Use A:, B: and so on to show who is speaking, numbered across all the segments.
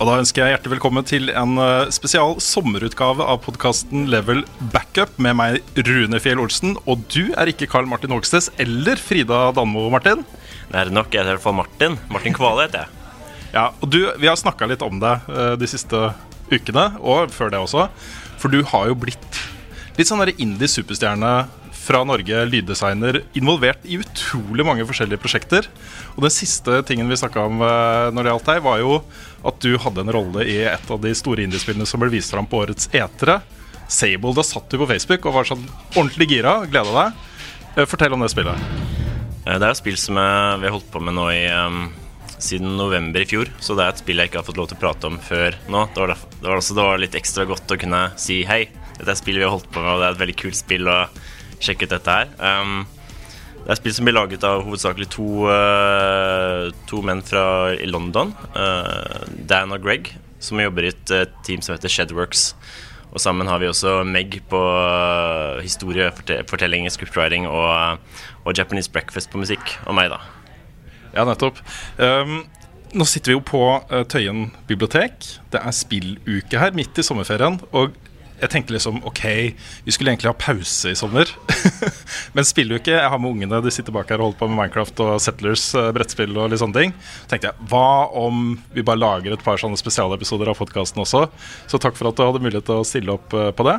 A: Og da ønsker jeg hjertelig velkommen til en eh, spesial sommerutgave av podkasten Level Backup med meg, Rune Fjell Olsen. Og du er ikke Carl Martin Hogsnes eller Frida Danmo, Martin.
B: Det er nok, jeg heter i hvert fall Martin. Martin Kvale heter jeg.
A: Ja, og du, Vi har snakka litt om deg eh, de siste ukene, og før det også. For du har jo blitt litt sånn indie superstjerne fra Norge, lyddesigner, involvert i utrolig mange forskjellige prosjekter. Og den siste tingen vi snakka om eh, når det gjaldt deg, var jo at du hadde en rolle i et av de store indiespillene som ble vist fram på årets etere. Sable. Da satt du på Facebook og var sånn ordentlig gira. Gleda deg. Eh, Fortell om det spillet.
B: Eh, Det er et spill som vi har holdt på med nå i um, siden november i fjor. Så det er et spill jeg ikke har fått lov til å prate om før nå. Det var, derfor, det var også det var litt ekstra godt å kunne si hei. Dette er et spill vi har holdt på med, og det er et veldig kult spill. Og sjekk ut dette her. Um, det er spill som blir laget av hovedsakelig to, uh, to menn fra i London. Uh, Dan og Greg, som jobber i et eh, team som heter Shedworks. Og sammen har vi også Meg på uh, historiefortelling, scriptwriting og, og Japanese breakfast på musikk. Og meg, da.
A: Ja, nettopp. Um, nå sitter vi jo på Tøyen bibliotek. Det er spilluke her midt i sommerferien. Og jeg tenkte liksom ok, vi skulle egentlig ha pause i sommer. Men spiller jo ikke. Jeg har med ungene, de sitter bak her og holder på med Minecraft og Settlers eh, brettspill og litt sånne ting. Tenkte jeg hva om vi bare lager et par sånne spesialepisoder av podkasten også? Så takk for at du hadde mulighet til å stille opp eh, på det.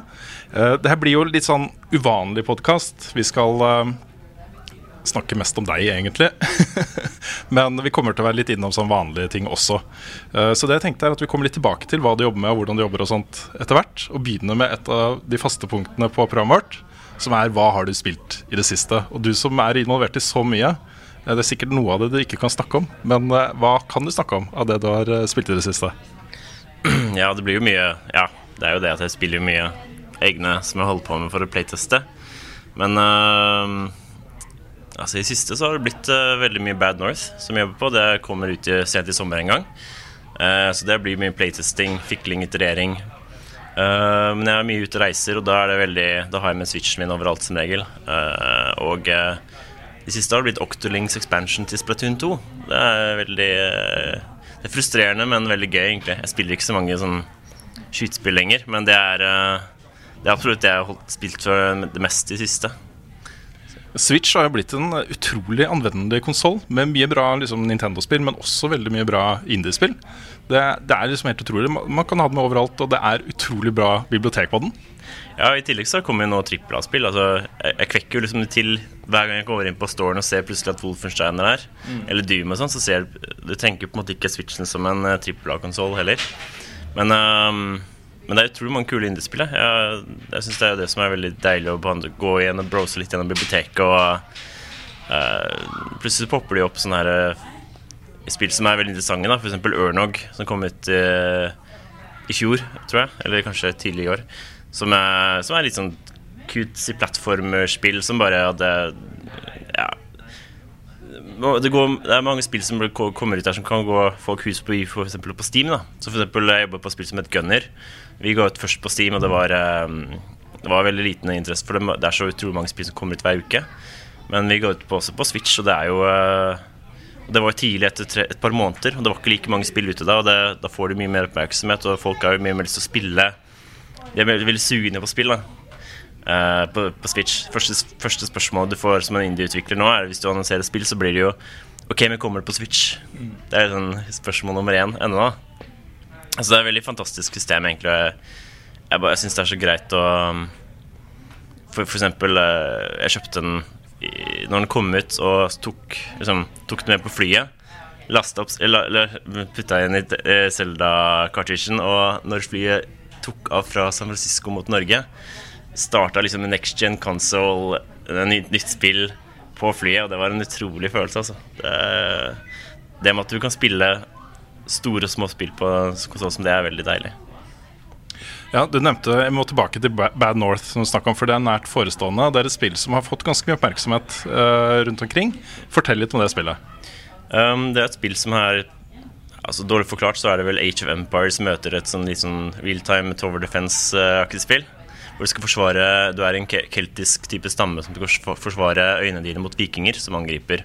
A: Uh, det her blir jo litt sånn uvanlig podkast. Vi skal eh, snakke mest om deg, egentlig. Men vi kommer til å være litt innom sånn vanlige ting også. Eh, Så det jeg tenkte er at vi kommer litt tilbake til hva du jobber med, og hvordan du jobber og sånt etter hvert. Og begynner med et av de faste punktene på programmet vårt, som er hva har du spilt i det siste? Og du som er involvert i så mye, eh, det er sikkert noe av det du ikke kan snakke om. Men eh, hva kan du snakke om av det du har spilt i det siste?
B: Ja, det blir jo mye Ja, det er jo det at jeg spiller mye egne som jeg holder på med for å playteste. Men uh, altså i siste så har det blitt uh, veldig mye Bad North som jeg jobber på. Det kommer ut i, sent i sommer en gang. Uh, så det blir mye playtesting, fikling, iterering. Uh, men jeg er mye ute og reiser, og da, det veldig, da har jeg med switchen min overalt som regel. Og i siste har det blitt Octolinks expansion til Splatoon 2. Det er veldig Det er frustrerende, men veldig gøy, egentlig. Jeg spiller ikke så mange sånn skytespill lenger, men det er, det er absolutt det jeg har holdt, spilt for det meste i siste.
A: Switch har jo blitt en utrolig anvendelig konsoll med mye bra liksom, Nintendo-spill, men også veldig mye bra indiespill. Det, det er liksom helt utrolig. Man kan ha den med overalt, og det er utrolig bra bibliotek på den.
B: Ja, I tillegg så kommer jo nå trippel A-spill. Altså, jeg, jeg kvekker jo liksom til hver gang jeg kommer inn på storen og ser plutselig at Wolfenstein er der, eller Doom og sånn, så ser du Du tenker på en måte ikke Switchen som en uh, trippel A-konsoll heller. Men, ehm, men det er utrolig mange kule indiespill. Jeg, jeg, syns det er det som er veldig deilig å behandle, gå igjen og browse litt gjennom biblioteket. Og uh, plutselig popper de opp sånne her uh, spill som er veldig interessante. da eksempel Ørnog, som kom ut uh, i fjor, tror jeg. Eller kanskje tidlig i år. Som er, som er litt sånn cutesy plattformspill som bare hadde Ja. Det, går, det er mange spill som kommer ut der som kan gå folk hus på for eksempel på Steam. da Så for eksempel Jeg jobber på spill som heter Gunner. Vi ga ut først på Steam, og det var, eh, det var veldig liten interesse for det. Det er så utrolig mange spill som kommer ut hver uke. Men vi ga ut på, også på Switch, og det er jo eh, Det var jo tidlig etter tre, et par måneder, og det var ikke like mange spill ute da. Og det, da får du mye mer oppmerksomhet, og folk har jo mye mer lyst til å spille. De er veldig, veldig sugne på spill. da Uh, på, på Switch. Første, første spørsmål du får som en indie-utvikler nå, er hvis du annonserer spill, så blir det jo OK, men kommer det på Switch? Det er sånn spørsmål nummer én ennå. Altså, det er et veldig fantastisk system, egentlig. Jeg, jeg, jeg syns det er så greit å For, for eksempel, eh, jeg kjøpte den når den kom ut, og tok, liksom, tok den med på flyet. lasta opp Eller, putta inn i eh, Zelda-cartridgen, og når flyet tok av fra San Francisco mot Norge, starta liksom next gen console, nytt, nytt spill på flyet, og det var en utrolig følelse, altså. Det, det med at du kan spille store og små spill på konsoll som det, er veldig deilig.
A: Ja, du nevnte, Jeg må tilbake til Bad North, som du om, for det er nært forestående. Det er et spill som har fått ganske mye oppmerksomhet uh, rundt omkring. Fortell litt om det spillet.
B: Um, det er et spill som er Altså Dårlig forklart så er det vel Age of Empires møter et sånn litt sånn realtime tower defense-aktig spill. Hvor du skal forsvare Du er en keltisk type stamme som skal forsva- forsvare øynene dine mot vikinger som angriper.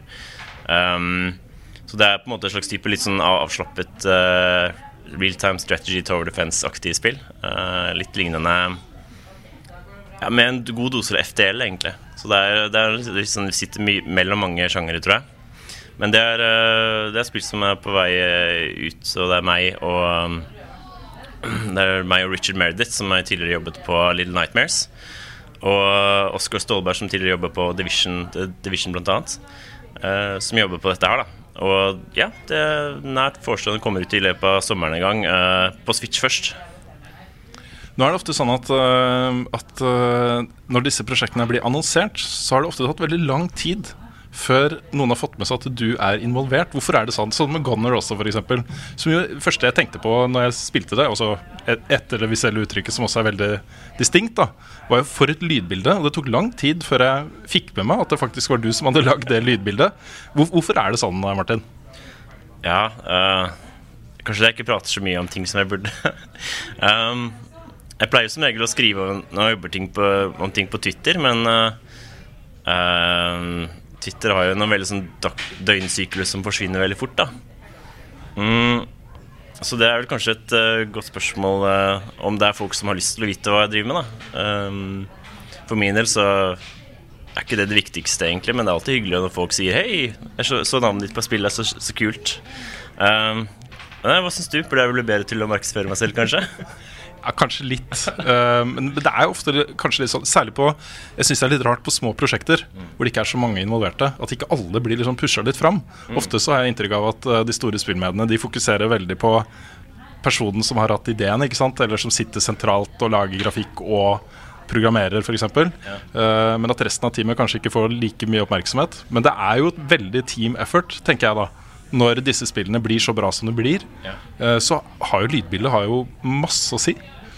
B: Um, så det er på en måte et slags type litt sånn avslappet uh, realtime strategy tower defense-aktig spill. Uh, litt lignende ja, med en god dose FTL, egentlig. Så det er, det er litt sånn, vi sitter my mellom mange sjangere, tror jeg. Men det er, eh, det er spill som er på vei eh, ut, så det er meg og Det er meg og Richard Meredith, som har tidligere jobbet på Little Nightmares. Og Oskar Stålberg, som tidligere jobber på Division, Division eh, som jobber på dette her, da. Og ja, det er nært forestående kommer ut i løpet av sommeren en gang. eh, på Switch først.
A: Nå er det ofte sånn at, øh, at øh, når disse prosjektene blir annonsert, så har det ofte tatt veldig lang tid før noen har fått med seg at du er involvert. Hvorfor er det sånn? Sånn med Gunner også, f.eks. Som jo første jeg tenkte på når jeg spilte det, også etter det visuelle uttrykket, som også er veldig distinkt, da, var jo for et lydbilde. Og det tok lang tid før jeg fikk med meg at det faktisk var du som hadde lagd det lydbildet. Hvorfor er det sånn, Martin?
B: Ja, uh, kanskje jeg ikke prater så mye om ting som jeg burde. um, jeg pleier som regel å skrive om, om, ting på, om ting på Twitter, men uh, eh, Twitter har jo noen veldig sånn døgnsyklus som forsvinner veldig fort, da. Mm, så det er vel kanskje et uh, godt spørsmål uh, om det er folk som har lyst til å vite hva jeg driver med, da. Um, for min del så er ikke det det viktigste, egentlig, men det er alltid hyggelig når folk sier 'hei, jeg så, så navnet ditt på spillet, så, så kult'. Um, nei, hva syns du? Burde jeg bli bedre til å markedsføre meg selv, kanskje?
A: Ja, kanskje litt. Eh, men det er jo ofte kanskje litt sånn Særlig på Jeg syns det er litt rart på små prosjekter hvor det ikke er så mange involverte. At ikke alle blir liksom pusha litt fram. Ofte så har jeg inntrykk av at eh, de store spillmediene De fokuserer veldig på personen som har hatt ideen, ikke sant? eller som sitter sentralt og lager grafikk og programmerer, f.eks. Ja. men at resten av teamet kanskje ikke får like mye oppmerksomhet. Men det er jo et veldig team effort, tenker jeg da. Når disse spillene blir så bra som det blir,
B: Ja.
A: eh, så har jo lydbildet har jo masse å si.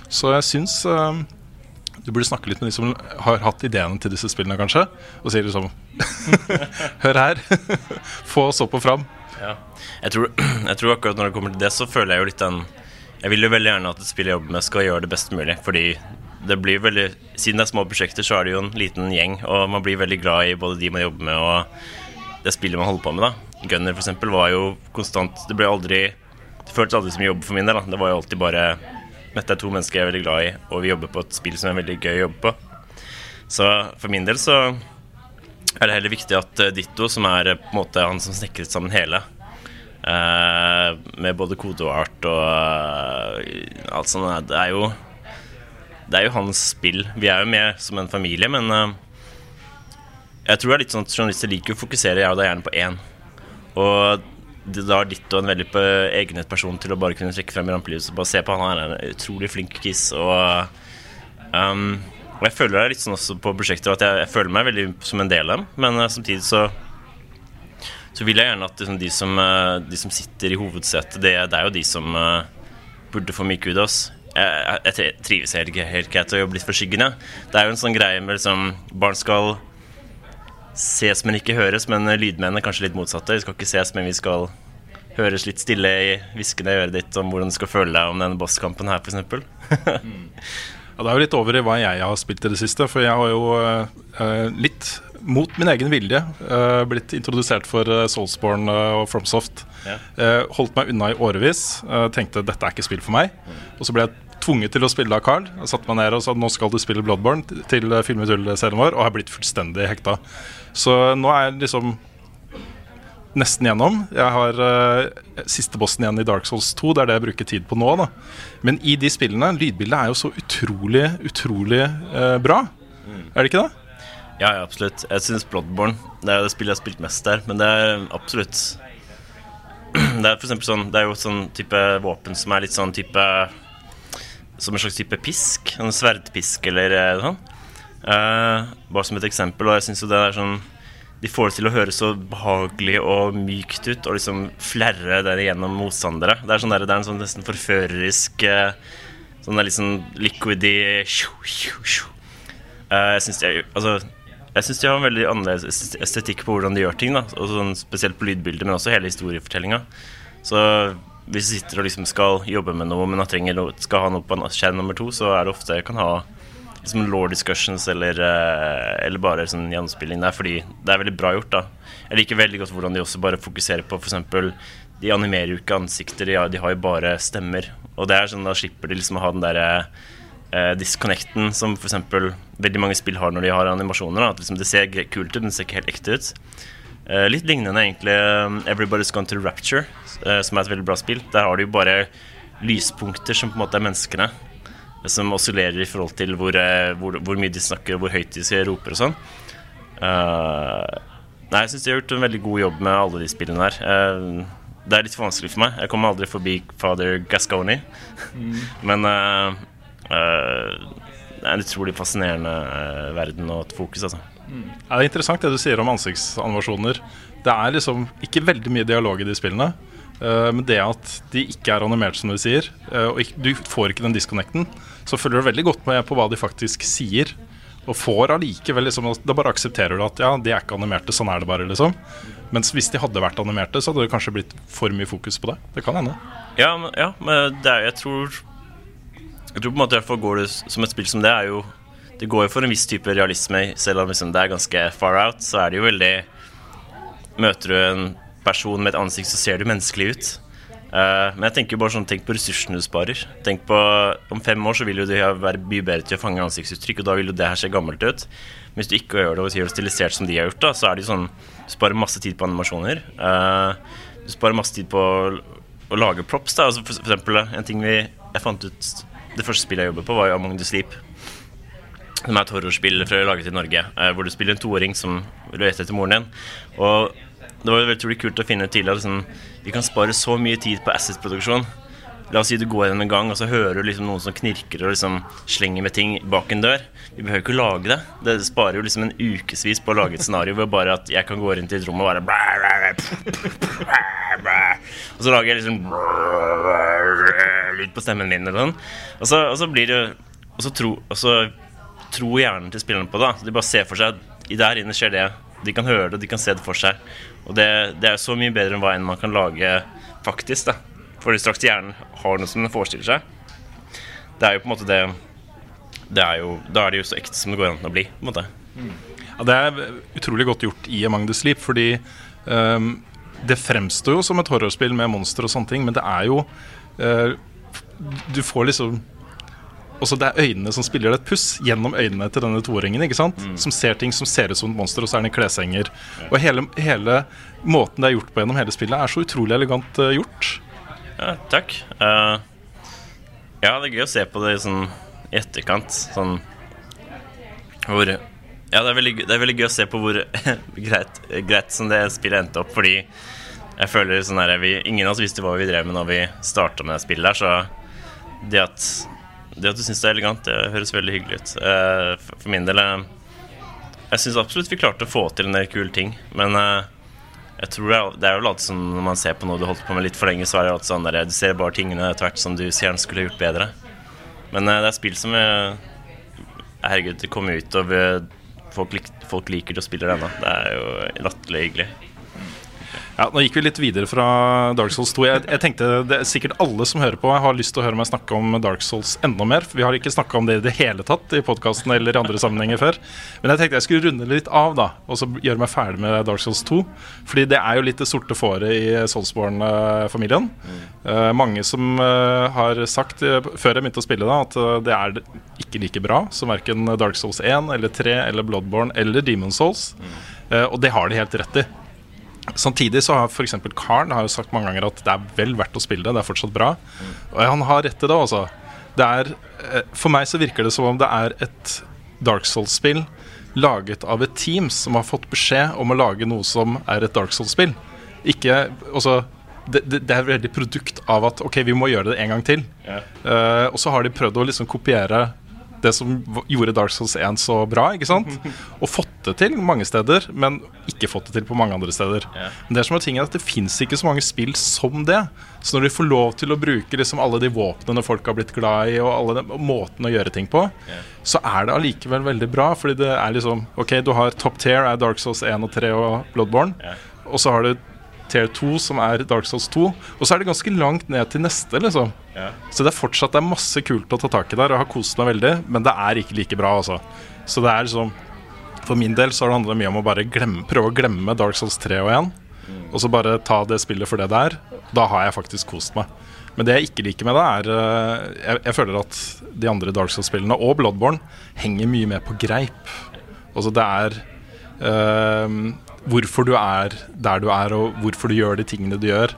A: Så jeg syns eh, du burde snakke litt med de som har hatt ideene til disse spillene, kanskje. Og si liksom Hør her. Få oss opp og fram.
B: Ja. Jeg, tror, jeg tror akkurat når det kommer til det, så føler jeg jo litt den Jeg vil jo veldig gjerne at et spill jeg jobber med, skal gjøre det best mulig. Fordi det blir veldig Siden det er små prosjekter, så er det jo en liten gjeng, og man blir veldig glad i både de man jobber med, og det spillet man holder på med. da Gunner, for eksempel, var jo konstant Det ble aldri Det føltes aldri som jobb for min del. da Det var jo alltid bare Dette er to mennesker jeg er veldig glad i, og vi jobber på et spill som er veldig gøy å jobbe på. Så for min del så er det heller viktig at eh, Ditto, som er eh, på en måte han som snekret sammen hele, Uh, med både kode og art og uh, alt sånt, det er jo Det er jo hans spill. Vi er jo med som en familie, men uh, jeg tror det er litt sånn at journalister liker å fokusere jeg og da gjerne på én. Og det da ditt og en veldig på egnet person til å bare kunne trekke frem i rampelyset og bare se på han er en utrolig flink kiss. Og, um, og jeg føler det er litt sånn også på prosjekter at jeg, jeg føler meg veldig som en del av dem, men uh, samtidig så så vil jeg gjerne at liksom, de, som, uh, de som sitter i hovedsetet, det, det er jo de som uh, burde få mye kudos. Jeg, jeg, jeg trives helt, helt greit å jobbe litt for skyggene. Det er jo en sånn greie med liksom Barn skal ses, men ikke høres, men lydmennene er kanskje litt motsatte. Vi skal ikke ses, men vi skal høres litt stille i hviskende øret ditt om hvordan du skal føle deg om denne bosskampen her, f.eks.
A: Ja, det er jo litt over i hva jeg har spilt i det siste. For jeg har jo eh, litt mot min egen vilje eh, blitt introdusert for uh, Soulsborne eh, og Fromsoft.
B: Ja.
A: Eh, holdt meg unna i årevis. eh, tenkte dette er ikke spill for meg. Og så ble jeg tvunget til å spille av Carl. Jeg satte meg ned og sa nå skal du spille Bloodborne til uh, Film i tull-serien vår, og har blitt fullstendig hekta. Så nå er jeg liksom nesten gjennom. Jeg har uh, siste bossen igjen i Dark Souls 2. Det er det jeg bruker tid på nå. da Men i de spillene, lydbildet er jo så utrolig, utrolig uh, bra. Er det ikke det?
B: Ja, ja, absolutt. Jeg syns Bloodborne Det er det spillet jeg har spilt mest der, men det er absolutt Det er for sånn Det er jo sånn type våpen som er litt sånn type Som en slags type pisk. En sverdpisk eller noe sånn. Uh, bare som et eksempel. Og jeg syns jo det er sånn De får det til å høres så behagelig og mykt ut og liksom flerre der gjennom motstandere. Det er, sånn der, det er en sånn nesten forførerisk uh, Sånn det er litt sånn liquidy. Eh, Jeg syns de, Altså de har en veldig annerledes estetikk på hvordan de gjør ting. da og sånn, Spesielt på lydbildet, men også hele historiefortellinga. Så hvis du sitter og liksom skal jobbe med noe, men trenger, skal ha noe på en nummer to, så er det ofte jeg kan ha liksom law discussions eller, eh, eller bare sånn gjenspilling der, fordi det er veldig bra gjort. da Jeg liker veldig godt hvordan de også bare fokuserer på f.eks. De animerer jo ikke ansikter, de har, de har jo bare stemmer. Og det er sånn da slipper de liksom å ha den derre eh, disconnecten som f.eks. veldig mange spill har når de har animasjoner. Da. At liksom det ser kult ut, men det ser ikke helt ekte ut. Eh, litt lignende egentlig eh, Everybody's Gone to Rapture, eh, som er et veldig bra spill. Der har du jo bare lyspunkter som på en måte er menneskene. Som oscillerer i forhold til hvor, hvor, hvor mye de snakker, og hvor høyt de sier- roper og sånn. Nei, jeg syns de har gjort en veldig god jobb med alle de spillene her. Det er litt vanskelig for meg. Jeg kommer aldri forbi Father Gasconi. Men uh, uh, det er en utrolig fascinerende verden og et fokus, altså.
A: Ja, det er interessant det du sier om ansiktsanimasjoner. Det er liksom ikke veldig mye dialog i de spillene. Uh, men det at de ikke er animert, som du sier, uh, og ikke, du får ikke den disconnecten, så følger du veldig godt med på hva de faktisk sier. Og får allikevel liksom Da bare aksepterer du at ja, de er ikke animerte, sånn er det bare, liksom. Mens hvis de hadde vært animerte, så hadde det kanskje blitt for mye fokus på det. Det kan hende.
B: Ja, men, ja, men det er, jeg tror Jeg tror på en måte derfor går det som et spill som det er jo Det går jo for en viss type realisme, selv om liksom det er ganske far out, så er det jo veldig Møter du en person med et ansikt, så ser du menneskelig ut. Uh, men jeg tenker jo bare sånn, tenk på ressursene du sparer. Tenk på Om fem år så vil jo du være mye bedre til å fange ansiktsuttrykk, og da vil jo det her se gammelt ut. Men hvis du ikke gjør det og gjør det stilisert som de har gjort, da, så er det jo sånn Du sparer masse tid på animasjoner. Uh, du sparer masse tid på å, å lage props. da altså for, for eksempel en ting vi Jeg fant ut Det første spillet jeg jobbet på, var jo Among the Sleep. Som er et horrorspill fra laget i Norge, eh, hvor du spiller en toåring som leter etter moren din. Og det var veldig kult å finne ut tidligere liksom, Vi kan spare så mye tid på assets-produksjon. La oss si du går gjennom en gang, og så hører du liksom noen som knirker og liksom slenger med ting bak en dør. Vi behøver ikke lage det. Det sparer jo liksom en ukevis på å lage et scenario hvor bare at jeg kan gå inn til et rom og bare Og så lager jeg liksom lyd på stemmen min eller sånn. Og så, og så blir det Og så tro, og så tror hjernen til spillerne på det. de bare ser for seg der inne skjer det. De kan høre det, de kan se det for seg. Og det, det er så mye bedre enn hva enn man kan lage faktisk. da Fordi straks hjernen har noe som den forestiller seg. Det er jo på en måte det, det er jo, Da er det jo så ekte som det går an å bli. på en måte
A: Ja, det er utrolig godt gjort i Among the Sleep, fordi um, det fremstår jo som et horrorspill med monstre og sånne ting, men det er jo uh, Du får liksom også Det er øynene som spiller et puss gjennom øynene til denne toåringen. ikke sant? Som ser ting som ser ut som et monster, og så er den i kleshenger. Og hele, hele måten det er gjort på gjennom hele spillet, er så utrolig elegant uh, gjort.
B: Ja, takk. Uh, ja, det er gøy å se på det sånn i etterkant. Sånn hvor Ja, det er veldig, det er veldig gøy å se på hvor greit, greit som det spillet endte opp, fordi jeg føler sånn her vi, Ingen av oss visste hva vi drev med når vi starta med det spillet der, så det at, det at du syns det er elegant, det høres veldig hyggelig ut. Eh, for, min del eh, Jeg syns absolutt vi klarte å få til en del kule ting, men eh, jeg tror det er, jo alltid sånn Når man ser på noe du holdt på med litt for lenge, så er det alltid sånn der, du ser bare tingene etter hvert som du gjerne skulle gjort bedre. Men det er spill som Herregud, det kommer ut, og folk, lik, folk liker det og spiller det ennå. Det er jo latterlig hyggelig.
A: Ja, Nå gikk vi litt videre fra Dark Souls 2. Jeg, jeg tenkte det er Sikkert alle som hører på, har lyst til å høre meg snakke om Dark Souls enda mer. Vi har ikke snakka om det i det hele tatt i podkasten eller i andre sammenhenger før. Men jeg tenkte jeg skulle runde litt av, da, og så gjøre meg ferdig med Dark Souls 2. Fordi det er jo litt det sorte fåret i Soulsborne-familien. Eh, mange som uh, har sagt, eh, før jeg begynte å spille, da, at det er ikke like bra som verken Dark Souls 1 eller 3 eller Bloodborne eller Demon Souls. Eh, og det har de helt rett i. Samtidig så har f.eks. Karen har jo sagt mange ganger at det er vel verdt å spille det. Det er fortsatt bra. Og han har rett til det, altså. Det er, eh, for meg så virker det som om det er et Dark Souls-spill laget av et team som har fått beskjed om å lage noe som er et Dark Souls-spill. Ikke, altså, det, det, det er veldig produkt av at ok, vi må gjøre det en gang til.
B: Yeah.
A: Uh, og så har de prøvd å liksom kopiere det som gjorde Dark Souls 1 så bra. ikke sant? Og fått det til mange steder, men ikke fått det til på mange andre steder. Men det som er ting er at det fins ikke så mange spill som det. Så når de får lov til å bruke liksom alle de våpnene folk har blitt glad i, og alle de måtene måten å gjøre ting på, så er det allikevel veldig bra. Fordi det er liksom Ok, du har top tier er Dark Souls 1 og 3 og Bloodborne. Og så har du tier 2, som er Dark Souls 2. Og så er det ganske langt ned til neste, liksom.
B: Ja.
A: Så det er fortsatt det er masse kult å ta tak i der, og jeg har kost meg veldig, men det er ikke like bra, altså. Så det er liksom For min del så har det handla mye om å bare glemme, prøve å glemme Dark Souls 3 og 1, og så bare ta det spillet for det det er. Da har jeg faktisk kost meg. Men det jeg ikke liker med det, er eh, Jeg, jeg føler at de andre Dark Souls-spillene, og Bloodborne, henger mye mer på greip. Altså det er eh, hvorfor du er der du er, og hvorfor du gjør de tingene du gjør,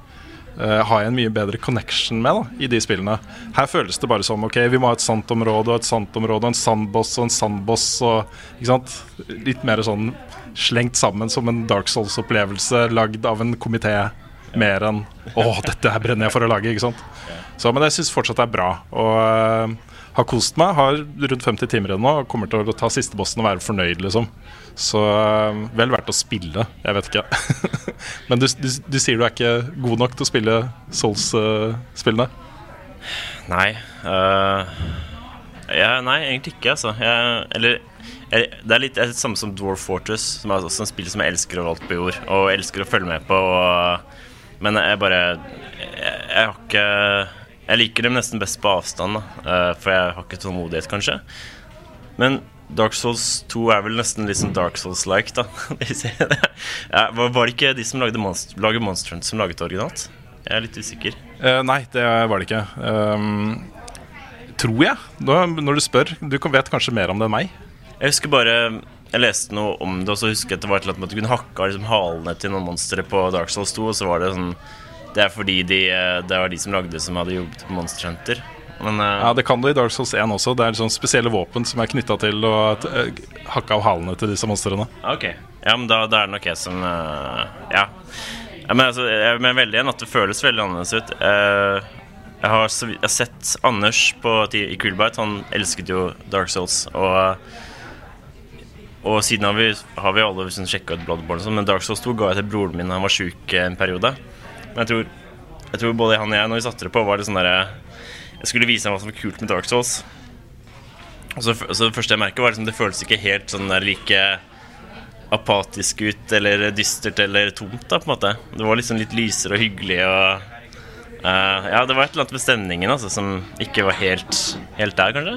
A: uh, har jeg en mye bedre connection med da, i de spillene. Her føles det bare som ok, vi må ha et sant område og et sant område, og en sandboss og en sandboss. Og, ikke sant? Litt mer sånn slengt sammen som en Dark Souls-opplevelse lagd av en komité. Mer enn 'Å, dette her brenner jeg for å lage'. ikke sant? Så, men jeg syns fortsatt det er bra. Og eh, har kost meg. Har rundt 50 timer igjen nå og kommer til å ta siste bossen og være fornøyd, liksom. Så eh, vel verdt å spille. Jeg vet ikke. Men du, du, du sier du er ikke god nok til å spille Souls-spillene?
B: Nei. øh, ja, nei, egentlig ikke, altså. Jeg, eller Det er litt det samme som Dwarf Fortress, som er også en spill som jeg elsker overalt på jord, og elsker å følge med på. Og, men jeg bare jeg, jeg har ikke Jeg liker dem nesten best på avstand, da, øh, for jeg har ikke tålmodighet, kanskje. Men Dark Souls 2 er vel nesten litt sånn Dark Souls-like, da. ja, var, var det ikke de som lagde Monster, lager Monster Hunter, som laget originalt? Jeg er litt usikker.
A: Eh, nei, det var det ikke. Um, tror jeg, da, når du spør. Du vet kanskje mer om det enn meg.
B: Jeg husker bare Jeg leste noe om det, og så husker jeg at det var et eller annet med at du kunne hakke av liksom, halene til noen monstre på Dark Souls 2, og så var det sånn Det er fordi de, eh, det var de som lagde det, som hadde jobbet på Monster Hunter. Men uh,
A: Ja, Det kan du i Dark Souls 1 også. Det er sånn spesielle våpen som er knytta til å uh, hakke av halene til disse monstrene.
B: ok. Ja, men da, da er det nok jeg som uh, Ja. ja men altså, jeg mener veldig igjen at det føles veldig annerledes ut. Eh, jeg, har, jeg har sett Anders på, i Coolbite. Han elsket jo Dark Souls. Og og siden har vi, har vi alle liksom sjekka ut Bloodborne, sånn, men Dark Souls 2 ga jeg til broren min da han var sjuk en periode. Men jeg tror, jeg tror både han og jeg, når vi satte det på, var det sånn derre Jeg skulle vise ham hva som var kult med Dark Souls. Og så, så det første jeg merket, var liksom det føltes ikke helt sånn der like apatisk ut, eller dystert eller tomt, da, på en måte. Det var liksom litt lysere og hyggelig og uh, Ja, det var et eller annet med stemningen altså, som ikke var helt, helt der, kanskje.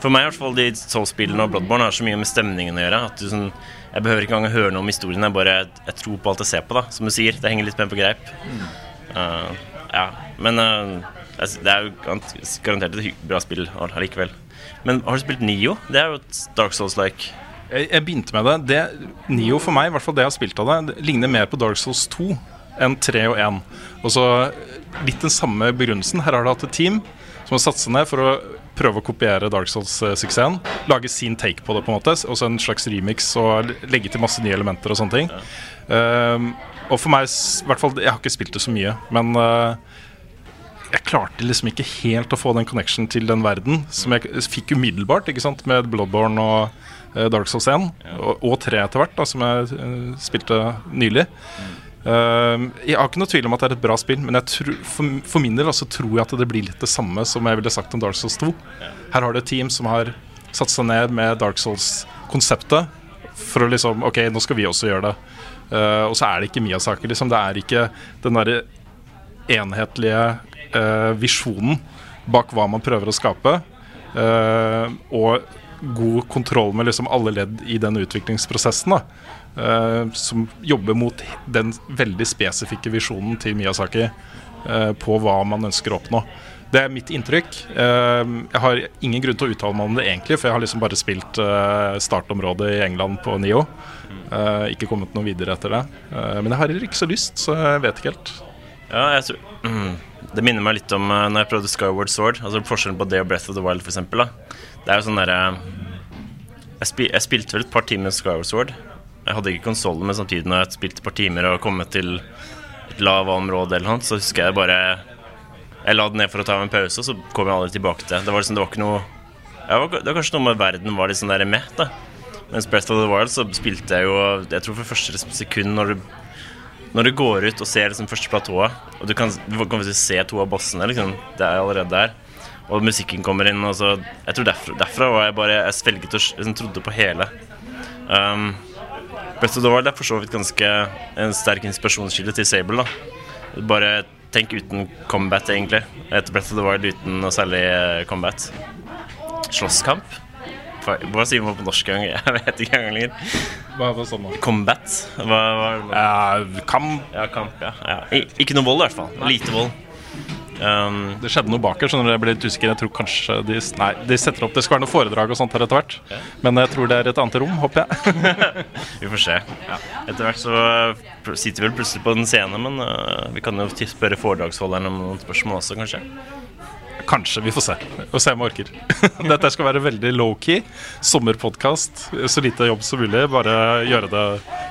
B: For meg i hvert fall de Soul-spillene og Bloodborne har så mye med stemningen å gjøre. At du sånn, Jeg behøver ikke engang høre noe om historien. Jeg bare jeg tror på alt jeg ser på. da Som du sier, det henger litt mer på greip. Uh, ja, Men altså, det er jo garantert et bra spill allikevel. Men har du spilt Nio? Det er jo et Dark Souls-like.
A: Jeg, jeg begynte med det. det. Nio for meg, i hvert fall det jeg har spilt av det, det ligner mer på Dark Souls 2 enn 3 og 1. Og så litt den samme begrunnelsen. Her har du hatt et team som har satt seg ned for å prøve å kopiere Dark Souls-suksessen. Lage sin take på det, på en måte. Også en slags remix og legge til masse nye elementer og sånne ting. Um, og for meg, i hvert fall Jeg har ikke spilt det så mye, men uh, jeg klarte liksom ikke helt å få den connection til den verden som jeg fikk umiddelbart ikke sant, med Bloodborne og eh, Dark Souls 1, og, og 3 etter hvert, da, som jeg uh, spilte nylig. Eh, jeg har ikke noe tvil om at det er et bra spill, men jeg tror, for, for min del altså, tror jeg at det blir litt det samme som jeg ville sagt om Dark Souls 2. Her har du et team som har satt seg ned med Dark Souls-konseptet for å liksom Ok, nå skal vi også gjøre det. Uh, og så er det ikke Miyazaki, liksom. Det er ikke den derre enhetlige uh, visjonen bak hva man prøver å skape. Uh, og god kontroll med liksom alle ledd i den utviklingsprosessen. Da, som jobber mot den veldig spesifikke visjonen til Miyazaki eh, på hva man ønsker å oppnå. Det er mitt inntrykk. Eh, jeg har ingen grunn til å uttale meg om det egentlig, for jeg har liksom bare spilt eh, startområdet i England på Nio. Eh, ikke kommet noe videre etter det. Eh, men jeg har ikke så lyst, så jeg vet ikke helt.
B: Ja, jeg tror mm, Det minner meg litt om når jeg prøvde Skyward Sword. Altså Forskjellen på det og Breath of the Wild, eksempel. Det er jo sånn derre jeg, spil jeg spilte vel et par timer Skyward Sword. Jeg hadde ikke konsollen, men samtidig når jeg spilte et par timer og kommet til et lavaområde eller noe, så husker jeg bare Jeg la det ned for å ta en pause, og så kom jeg aldri tilbake til det. Det var liksom, det var ikke noe var, det var kanskje noe med verden var liksom der med, da. Mens Breath of the Wild så spilte jeg jo Jeg tror for første sekund når du når du går ut og ser liksom første platået, og du kan, du kan se to av bossene, liksom, det er allerede der, og musikken kommer inn og så, Jeg tror derfra, derfra var jeg bare Jeg svelget og liksom, trodde på hele. Um, Breath of the Wild er for så vidt ganske en sterk inspirasjonskilde til Sable. da Bare tenk uten combat, egentlig. Et Breath of the Wild uten noe særlig eh, combat. Slåsskamp? Hva sier man på norsk gang? Jeg vet ikke engang lenger.
A: Hva var sånn da?
B: Combat? Hva, hva,
A: Eh, kamp
B: ja, kamp, ja. ja. Ikke noe vold, i hvert fall. Lite vold. Um,
A: Det skjedde noe bak her, skjønner du. Jeg ble litt usikker. Jeg tror kanskje de Nei, de setter opp Det skal være noe foredrag og sånt her etter hvert. Men jeg tror det er et annet rom, håper jeg.
B: vi får se. Etter hvert så uh, sitter vi vel plutselig på en scene, men uh, vi kan jo spørre foredragsholderen om noen spørsmål også, kanskje.
A: Kanskje. Vi får se. Og se om jeg orker. Dette skal være veldig low-key. Sommerpodkast. Så lite jobb som mulig. Bare gjøre det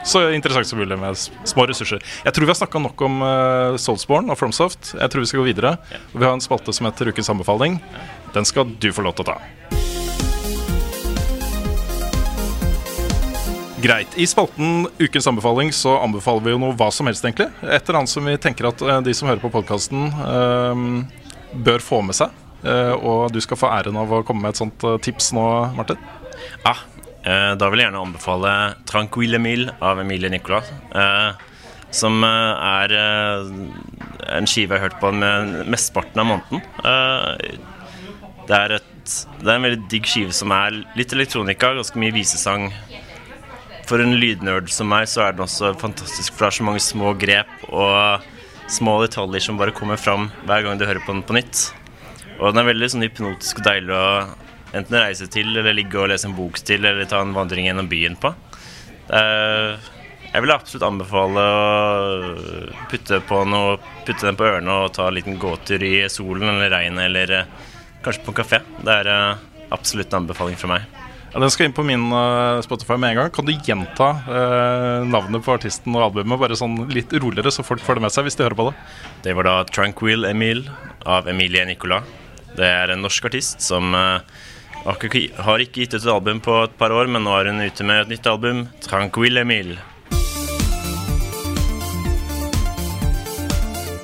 A: så interessant som mulig med små ressurser. Jeg tror vi har snakka nok om uh, Soulsborne og FromSoft. Jeg tror vi skal gå videre. Vi har en spalte som heter Ukens anbefaling. Den skal du få lov til å ta. Greit. I spalten Ukens anbefaling så anbefaler vi jo noe hva som helst, egentlig. Et eller annet som vi tenker at eh, de som hører på podkasten, bør få med seg. Eh, og du skal få æren av å komme med et sånt eh, tips nå, Martin.
B: Ah, eh, da vil jeg gjerne anbefale 'Tranquille Mille' av Emilie Nicolas. Som er en skive jeg har hørt på med mesteparten av måneden. Det, er et, det er en veldig digg skive som er litt elektronika, ganske mye visesang. For en lydnerd som meg, så er den også fantastisk, for det er så mange små grep og små detaljer som bare kommer fram hver gang du hører på den på nytt. Og den er veldig sånn hypnotisk og deilig å enten reise til, eller ligge og lese en bok til, eller ta en vandring gjennom byen på. Jeg vil absolutt anbefale å putte, på noe, putte den på ørene og ta en liten gåtur i solen eller regnet, eller eh, kanskje på en kafé. Det er eh, absolutt en anbefaling fra meg.
A: Ja, den skal inn på min uh, Spotify med en gang. Kan du gjenta uh, navnet på artisten og albumet bare sånn litt roligere, så folk får det med seg hvis de hører på det?
B: Det var da Tranquil Emil' av Emilie Nicolas. Det er en norsk artist som uh, har ikke- gitt ut et album på et par år, men nå er hun ute med et nytt album, Tranquil Emile.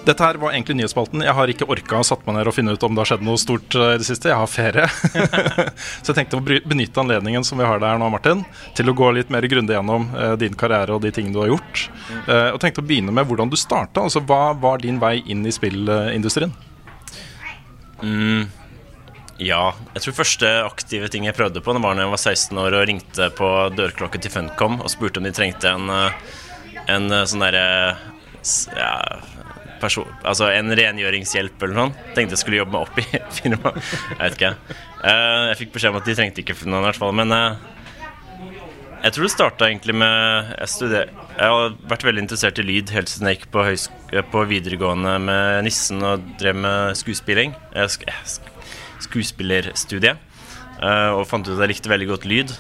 A: Dette her var egentlig nyhetsspalten. Jeg har ikke orka å satt meg ned og finne ut om det har skjedd noe stort eh, i det siste. Jeg har ferie. så jeg tenkte å benytte anledningen som vi har der nå, Martin, til å gå litt mer grundig gjennom eh, din karriere og de tingene du har gjort. Eh, og tenkte å begynne med hvordan du starta. Altså, hva var din vei inn i spillindustrien?
B: Ja, jeg tror første aktive ting jeg prøvde på, det var da jeg var 16 år og ringte på dørklokken til Funcom og spurte om de trengte en, en sånn derre ja, person, altså en rengjøringshjelp eller noe. Tenkte jeg skulle jobbe meg opp i firmaet. Jeg vet ikke. Eh, Jeg fikk beskjed om at de trengte ikke noen, i hvert fall. Men eh, jeg tror det starta egentlig med jeg, studer, jeg har vært veldig interessert i lyd helt siden jeg gikk på, på videregående med nissen og drev med skuespilling. Sk skuespillerstudiet. eh, og fant ut at jeg likte veldig godt lyd.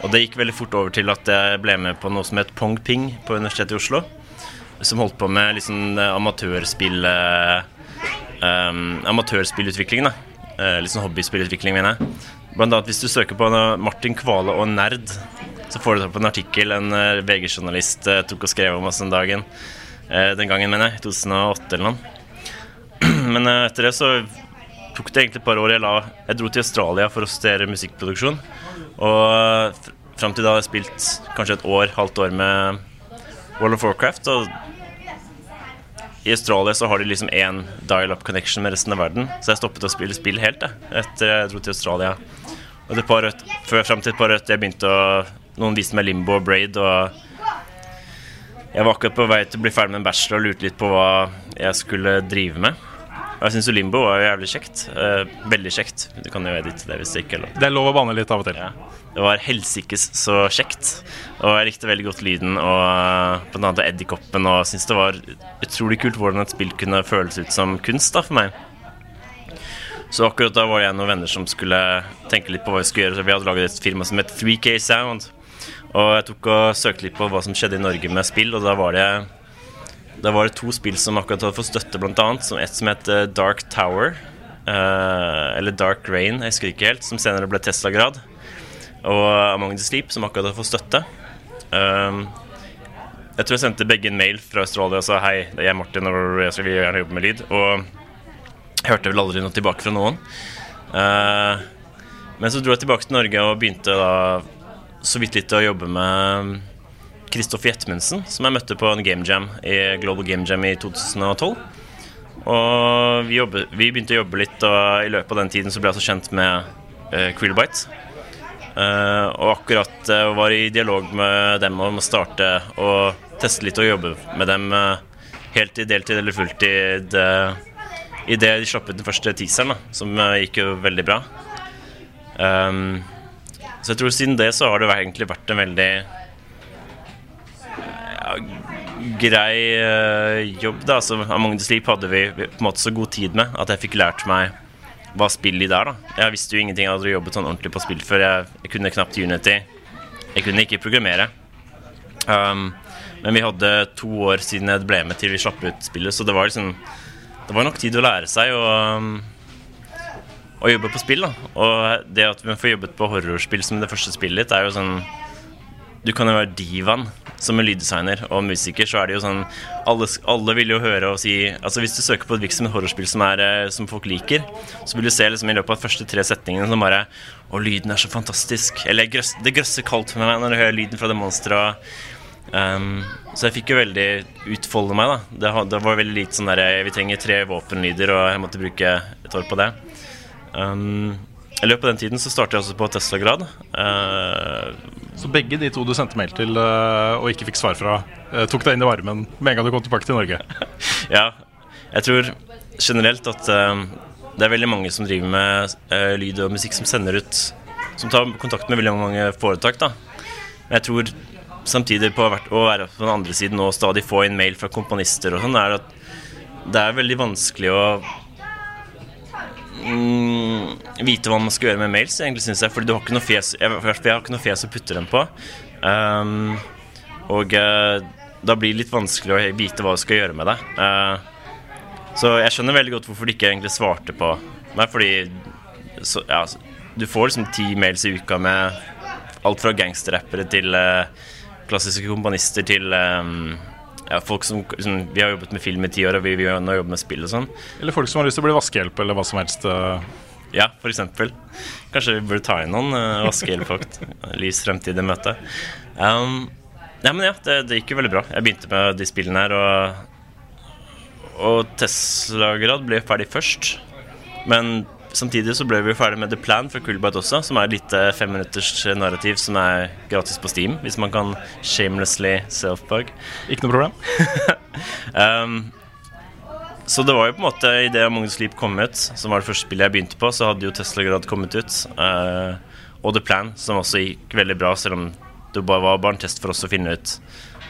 B: Og det gikk veldig fort over til at jeg ble med på noe som het Pong Ping på Universitetet i Oslo. Som holdt på med liksom eh, amatørspill um, Amatørspillutvikling, da. Uh, litt sånn hobbyspillutvikling, mener jeg. Blant annet hvis du søker på Martin Kvale og nerd, så får du opp en artikkel en VG-journalist tok og skrev om oss den dagen. Den gangen, mener jeg. 2008 eller noe. Men etter det så tok det egentlig et par år. Jeg, la, jeg dro til Australia for å studere musikkproduksjon. Og fram til da har jeg spilt kanskje et år, halvt år med World of Warcraft. Og i Australia så har de liksom én dial-up connection med resten av verden. Så jeg stoppet å spille spill helt jeg, etter jeg dro til Australia. Og det par rødt, før, frem til et par rødt jeg begynte å Noen viste meg Limbo og Braid, og jeg var akkurat på vei til å bli ferdig med en bachelor og lurte litt på hva jeg skulle drive med. Og jeg syns jo Limbo var jævlig kjekt. Eh, veldig kjekt. Du kan jo edite det hvis det ikke er lov.
A: Det er lov å banne litt av og til.
B: Ja. Det var helsikes så kjekt. Og jeg likte veldig godt lyden og på den andre Edderkoppen. Og syns det var utrolig kult hvordan et spill kunne føles ut som kunst da, for meg. Så akkurat da var jeg noen venner som skulle tenke litt på hva vi skulle gjøre. Så vi hadde laget et firma som het 3K Sound. Og jeg tok og søkte litt på hva som skjedde i Norge med spill, og da var det Da var det to spill som akkurat hadde fått støtte, annet. Som et som het Dark Tower. eh, eller Dark Rain, jeg husker ikke helt. Som senere ble Tesla-grad. Og Among the Sleep, som akkurat hadde fått støtte. Um, jeg tror jeg sendte begge en mail fra Australia og sa hei, det er jeg Martin, og jeg skal gjerne jobbe med lyd. Og jeg hørte vel aldri noe tilbake fra noen. Eh, men så dro jeg tilbake til Norge og begynte da så vidt litt å jobbe med Kristoffer Jetmensen, som jeg møtte på en game jam i Global Game Jam i 2012. Og vi, jobbet, vi begynte å jobbe litt, og i løpet av den tiden så ble jeg også kjent med uh, Krillbite. Uh, og akkurat uh, var i dialog med dem om å starte og teste litt og jobbe med dem uh, helt i deltid eller fulltid uh, idet de slapp ut den første teaseren, da, som gikk jo veldig bra. Um, så jeg tror siden det så har det egentlig vært en veldig ja, grei jobb, da. Så Among the Sleep hadde vi på en måte så god tid med at jeg fikk lært meg hva spill i der, da. Jeg visste jo ingenting, jeg hadde jobbet sånn ordentlig på spill før. Jeg, jeg kunne knapt Unity. Jeg kunne ikke programmere. Um, men vi hadde to år siden jeg ble med til vi slapp ut spillet, så det var liksom Det var nok tid å lære seg å, um, å jobbe på spill, da. Og det at vi får jobbet på horrorspill som det første spillet ditt, er jo sånn Du kan jo være divaen som en lyddesigner og musiker, så er det jo sånn Alle, alle vil jo høre og si Altså Hvis du søker på et hvilket som helst horrorspill som, er, eh, som folk liker, så vil du se liksom i løpet av de første tre setningene som bare Å, lyden er så fantastisk. Eller grøss, det grøsser kaldt for meg når jeg hører lyden fra det monsteret. Um, så jeg fikk jo veldig utfolde meg, da. Det, det var veldig lite sånn derre Vi trenger tre våpenlyder, og jeg måtte bruke et år på det. Um, I løpet av den tiden så startet jeg også på Tesla-grad. Uh,
A: Så begge de to du sendte mail til uh, og ikke fikk svar fra, uh, tok deg inn i varmen med en gang du kom tilbake til Norge?
B: Ja, jeg tror generelt at det er veldig mange som driver med lyd og musikk som sender ut Som tar kontakt med veldig mange foretak. da Men jeg tror samtidig på å være på den andre siden og stadig få inn mail fra komponister og sånn, er at det er veldig vanskelig å mm, vite hva man skal gjøre med mails, egentlig, synes jeg. Fordi du har ikke noe fjes Jeg, jeg har ikke noe fjes å putte dem på. Um, og uh, da blir det litt vanskelig å vite hva du skal gjøre med det. Uh, så jeg skjønner veldig godt hvorfor de ikke egentlig svarte på meg, fordi så, ja, du får liksom ti mails i uka med alt fra gangsterrappere til uh, klassiske komponister til eh, ja, folk som liksom, Vi har jobbet med film i ti år, og vi, har nå jobbet med spill og sånn.
A: Eller folk som har lyst til å bli vaskehjelp, eller hva som helst. eh.
B: Ja, eksempel. Kanskje vi burde ta inn noen uh, vaskehjelpfolk. Lys fremtid i møte. Um, ja, men ja, det, det gikk jo veldig bra. Jeg begynte med de spillene her, og, og Tesla-grad ble ferdig først. Men samtidig så ble vi ferdig med The Plan for Coolbite også, som er et lite femminutters narrativ som er gratis på Steam, hvis man kan shamelessly self-bug.
A: Ikke noe problem?
B: Um, så det var jo på en måte idet the Sleep kom ut, som var det første spillet jeg begynte på, så hadde jo Tesla Grad kommet ut. Uh, og The Plan, som også gikk veldig bra, selv om det bare var bare en test for oss å finne ut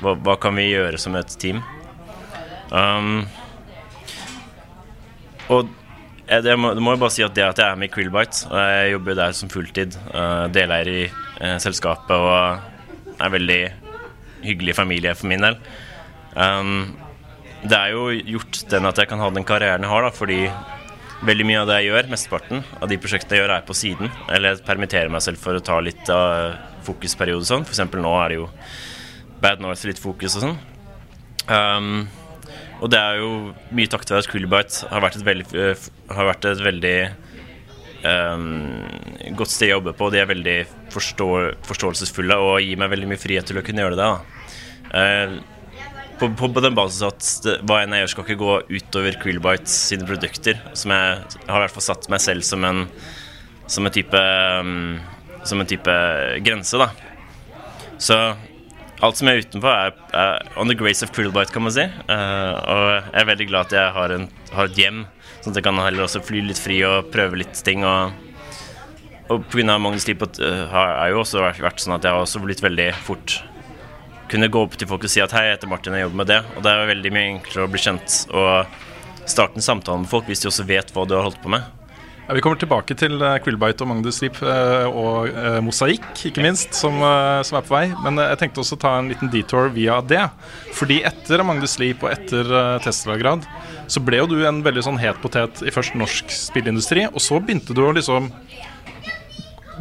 B: hva, hva kan vi gjøre som et team. Um, og jeg, det må, må jo bare si at det at jeg er med i Krillbite, og jeg jobber der som fulltid, uh, deleier i uh, selskapet og er veldig hyggelig familie for min del. Um, det er jo gjort den at jeg kan ha den karrieren jeg har, da, fordi veldig mye av det jeg gjør, mesteparten av de prosjektene jeg gjør, er på siden. Eller jeg permitterer meg selv for å ta litt av fokusperiode og sånn. Eksempel nå er det jo Bad North litt fokus og sånn. Um, og det er jo mye takket være at Coolbite har vært et veldig, har vært et veldig um, godt sted å jobbe på. De er veldig forstå, forståelsesfulle og gir meg veldig mye frihet til å kunne gjøre det. Eh, på, på, på den basis at det, hva enn jeg gjør, skal ikke gå utover Krillbite sine produkter. Som jeg har i hvert fall satt meg selv som en, som en type um, Som en type grense, da. Så alt som er utenfor, er, er on the grace of Krillbite, kan man si. Uh, og jeg er veldig glad at jeg har, en, har et hjem, sånn at jeg kan heller også fly litt fri og prøve litt ting. og og pga. Magnus Liv har jeg jo også vært sånn at jeg har også blitt veldig fort kunne gå opp til folk og si at hei, jeg heter Martin, jeg jobber med det. Og det er veldig mye enklere å bli kjent og starte en samtale med folk hvis de også vet hva du har holdt på med.
A: Ja, vi kommer tilbake til uh, Quillbite og Magnus Sleep uh, og uh, Mosaikk, ikke minst, som, som, er på vei. Men jeg tenkte også å ta en liten detour via det. Fordi etter Magnus Sleep og etter Tesla-grad, så ble jo du en veldig sånn het potet i først norsk spillindustri, og så begynte du å liksom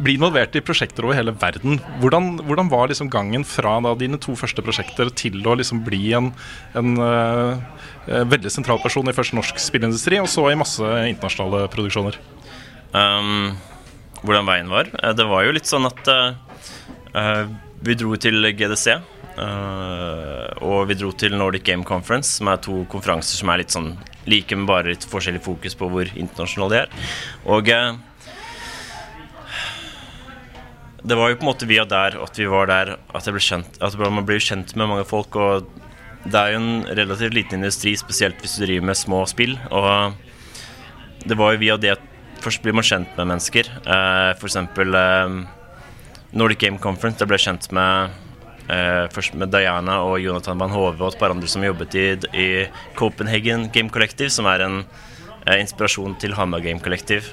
A: bli involvert i prosjekter over hele verden. Hvordan, hvordan var liksom gangen fra da, dine to første prosjekter til å liksom bli en, en uh, veldig sentral person i først norsk spillindustri, og så i masse internasjonale produksjoner?
B: Um, hvordan veien var? Eh, det var jo litt sånn at uh, vi dro til GDC. Uh, og vi dro til Nordic Game Conference, som er to konferanser som er litt sånn like, men bare litt forskjellig fokus på hvor internasjonale de er. Og uh, det var jo på en måte via der at vi var der at, kjent, at man blir kjent med mange folk. Og det er jo en relativt liten industri, spesielt hvis du driver med små spill. Og det var jo via det først blir man kjent med mennesker. Uh, for eksempel eh, Nordic Game Conference. Jeg ble kjent med uh, først med Diana og Jonathan Van Hove og et par andre som jobbet i, i Copenhagen Game Collective, som er en eh, inspirasjon til Hamar Game Collective.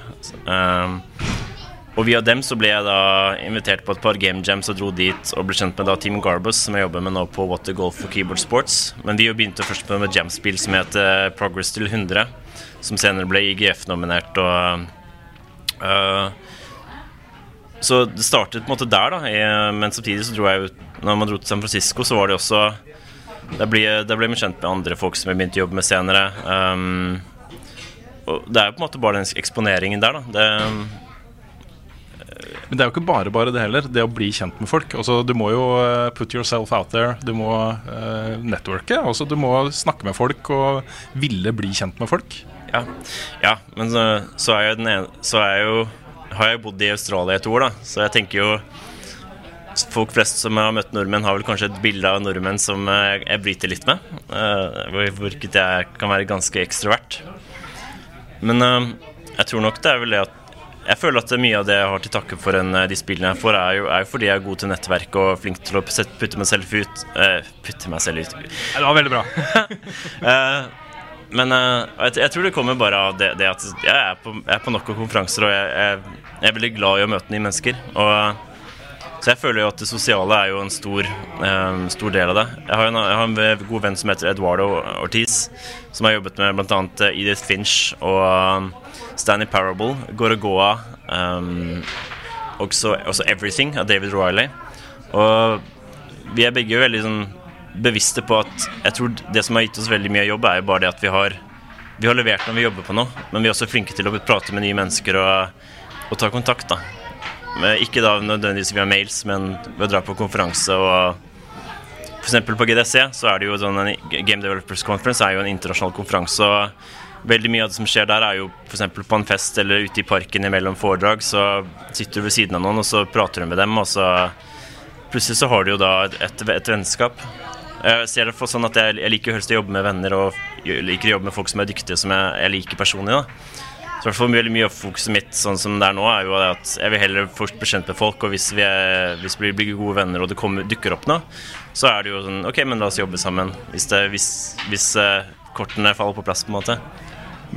B: Og via dem så ble jeg da invitert på et par game jams og dro dit og ble kjent med da Team Garbus, som jeg jobber med nå på Water Golf og Keyboard Sports. Men vi begynte først med et jamspill som het eh, Progress til 100, som senere ble IGF-nominert uh, Så det startet på en måte der, da. Men samtidig så dro jeg ut Når man dro til San Francisco, så var det også Der ble, der ble man kjent med andre folk som jeg begynte å jobbe med senere. Um, og det er jo på en måte bare den eksponeringen der, da. Det
A: men det er jo ikke bare bare det heller, det å bli kjent med folk. Altså, du må jo uh, put yourself out there. Du må uh, networke. Altså, du må snakke med folk og ville bli kjent med folk.
B: Ja, ja men så, så, er jeg ene, så er jeg jo, har jeg bodd i Australia et år, da. Så jeg tenker jo Folk flest som har møtt nordmenn, har vel kanskje et bilde av nordmenn som jeg bryter litt med. Hvor jeg kan være ganske ekstrovert. Men jeg tror nok det er vel det at jeg føler at mye av det jeg har til takke for en, eh, de spillene jeg får, er jo, er jo, fordi jeg er god til nettverk og flink til å putte meg selv ut. Uh, putte meg selv ut.
A: Det var veldig bra.
B: uh, men uh, jeg, jeg, tror det kommer bare av det, det at jeg er på, jeg på nok konferanser, og jeg, jeg, jeg, er veldig glad i å møte nye mennesker. Og, så jeg føler jo at det sosiale er jo en stor, stor del av det. Jeg har, en, jeg har, en, god venn som heter Eduardo Ortiz, som har jobbet med bl.a. Edith Finch og Stanley Parable, Gorogoa, um, også, også, 'Everything' av David Riley. Og vi er begge veldig sånn bevisste på at jeg tror det som har gitt oss veldig mye jobb, er jo bare det at vi har, vi har levert når vi jobber på noe, men vi er også flinke til å prate med nye mennesker og, og ta kontakt. da. Men ikke da nødvendigvis via mails, men ved å dra på konferanse og F.eks. på GDC så er det jo sånn en Game Developers Conference er jo en internasjonal konferanse. og Veldig mye av det som skjer der, er jo f.eks. på en fest eller ute i parken imellom foredrag. Så sitter du ved siden av noen, og så prater du med dem, og så plutselig så har du jo da et, et, vennskap. Jeg ser det for sånn at jeg, jeg liker helst å jobbe med venner og liker å jobbe med folk som er dyktige, som jeg, jeg liker personlig. da. Så hvert fall veldig Mye av fokuset mitt sånn som det er nå, er jo at jeg vil heller først bli kjent med folk. Og hvis vi, er, hvis vi blir gode venner og det kommer, dukker opp noe, så er det jo sånn OK, men la oss jobbe sammen. Hvis, det, hvis, hvis uh, kortene faller på plass, på en måte.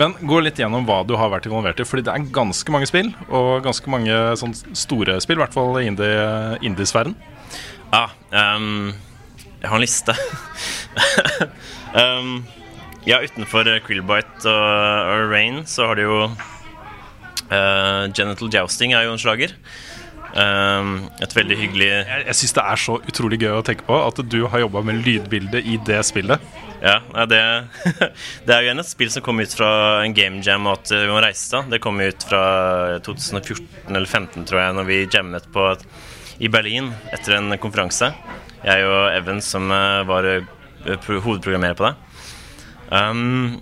A: Men gå litt gjennom hva du har vært involvert i. Fordi det er ganske mange spill, og ganske mange sånn store spill. I hvert fall i indiesfæren.
B: Ja, um, jeg har en liste. um, ja, utenfor Quillbite og, og, Rain så har du jo uh, Genital Jousting er jo en slager. Um, et veldig hyggelig
A: Jeg, jeg syns det er så utrolig gøy å tenke på at du har jobba med lydbilde i det spillet.
B: Ja, det, det, er jo en et spill som kom ut fra en game jam og at vi må reise da. Det kom ut fra 2014 eller 2015, tror jeg, når vi jammet på, i Berlin etter en konferanse. Jeg og Even som eh, var eh, hovedprogrammerer på det. Um,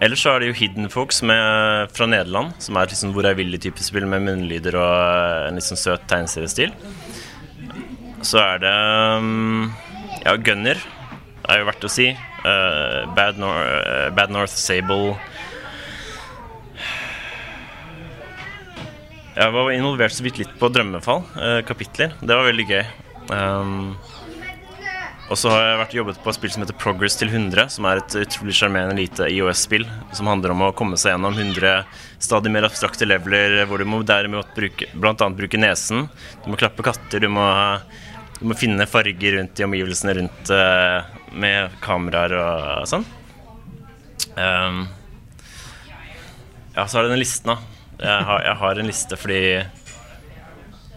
B: ellers så er det jo Hidden Folks med, fra Nederland, som er liksom hvor jeg vil i type spill med munnlyder og eh, en sånn søt tegneseriestil. Så er det um, ja, Gunner er jo verdt å si. Uh, Bad, Nor Bad, North Sable Jeg var involvert så vidt litt på Drømmefall, uh, kapitler. Det var veldig gøy. Um, Og så har jeg vært jobbet på et spill som heter Progress til 100, som er et utrolig sjarmerende lite IOS-spill som handler om å komme seg gjennom 100 stadig mer abstrakte leveler, hvor du må derimot bruke, annet bruke nesen. Du må klappe katter, du må, du må finne farger rundt i omgivelsene rundt uh, med kameraer og sånn. Um, ja, så er det den listen, da. Jeg har, jeg har en liste fordi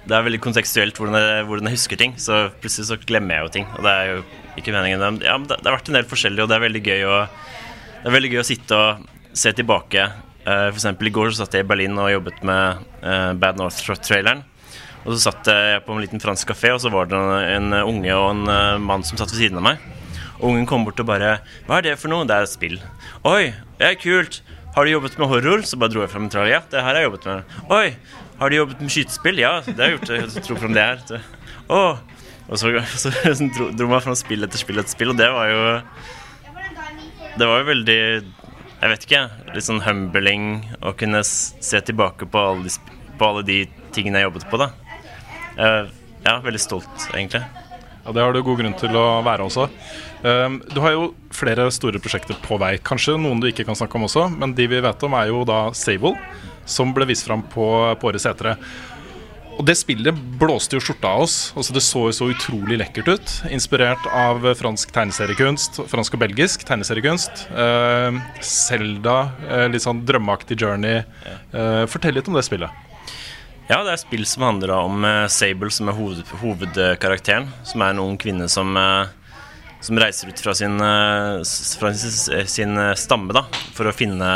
B: det er veldig kontekstuelt hvordan jeg, hvordan jeg, husker ting. Så plutselig så glemmer jeg jo ting. Og det er jo ikke meningen. Ja, det, det har vært en del forskjellig, og det er veldig gøy å, det er veldig gøy å sitte og se tilbake. Uh, eksempel i går så satt jeg i Berlin og jobbet med uh, Bad North-traileren. Og så satt jeg på en liten fransk kafé, og så var det en, en unge og en uh, mann som satt ved siden av meg. Og ungen kom bort og bare 'Hva er det for noe?' 'Det er et spill'. 'Oi, det er kult'. 'Har du jobbet med horror?' Så bare dro jeg fram en trailer. 'Ja, det har jeg jobbet med'. 'Oi, har du jobbet med skytespill? Ja, det har jeg gjort. Jeg tror fram det her. Å. Og så, så, så dro, dro man fram spill etter spill etter spill, og det var jo Det var jo veldig Jeg vet ikke, litt sånn humbling å kunne se tilbake på alle de, på alle de tingene jeg jobbet på, da. Ja, veldig stolt, egentlig.
A: Ja, Det har du god grunn til å være også. Um, du har jo flere store prosjekter på vei. Kanskje noen du ikke kan snakke om også, men de vi vet om, er jo da Sable som ble vist fram på, på årets etere. Og det spillet blåste jo skjorta av oss. Altså Det så jo så utrolig lekkert ut. Inspirert av fransk tegneseriekunst, fransk og belgisk tegneseriekunst. Selda, uh, uh, litt sånn drømmeaktig journey. Uh, fortell litt om det spillet.
B: Ja, det er spill som handler om Sable, som er hoved, hovedkarakteren. Som er en ung kvinne som, som reiser ut fra sin, fra sin, sin stamme da, for å finne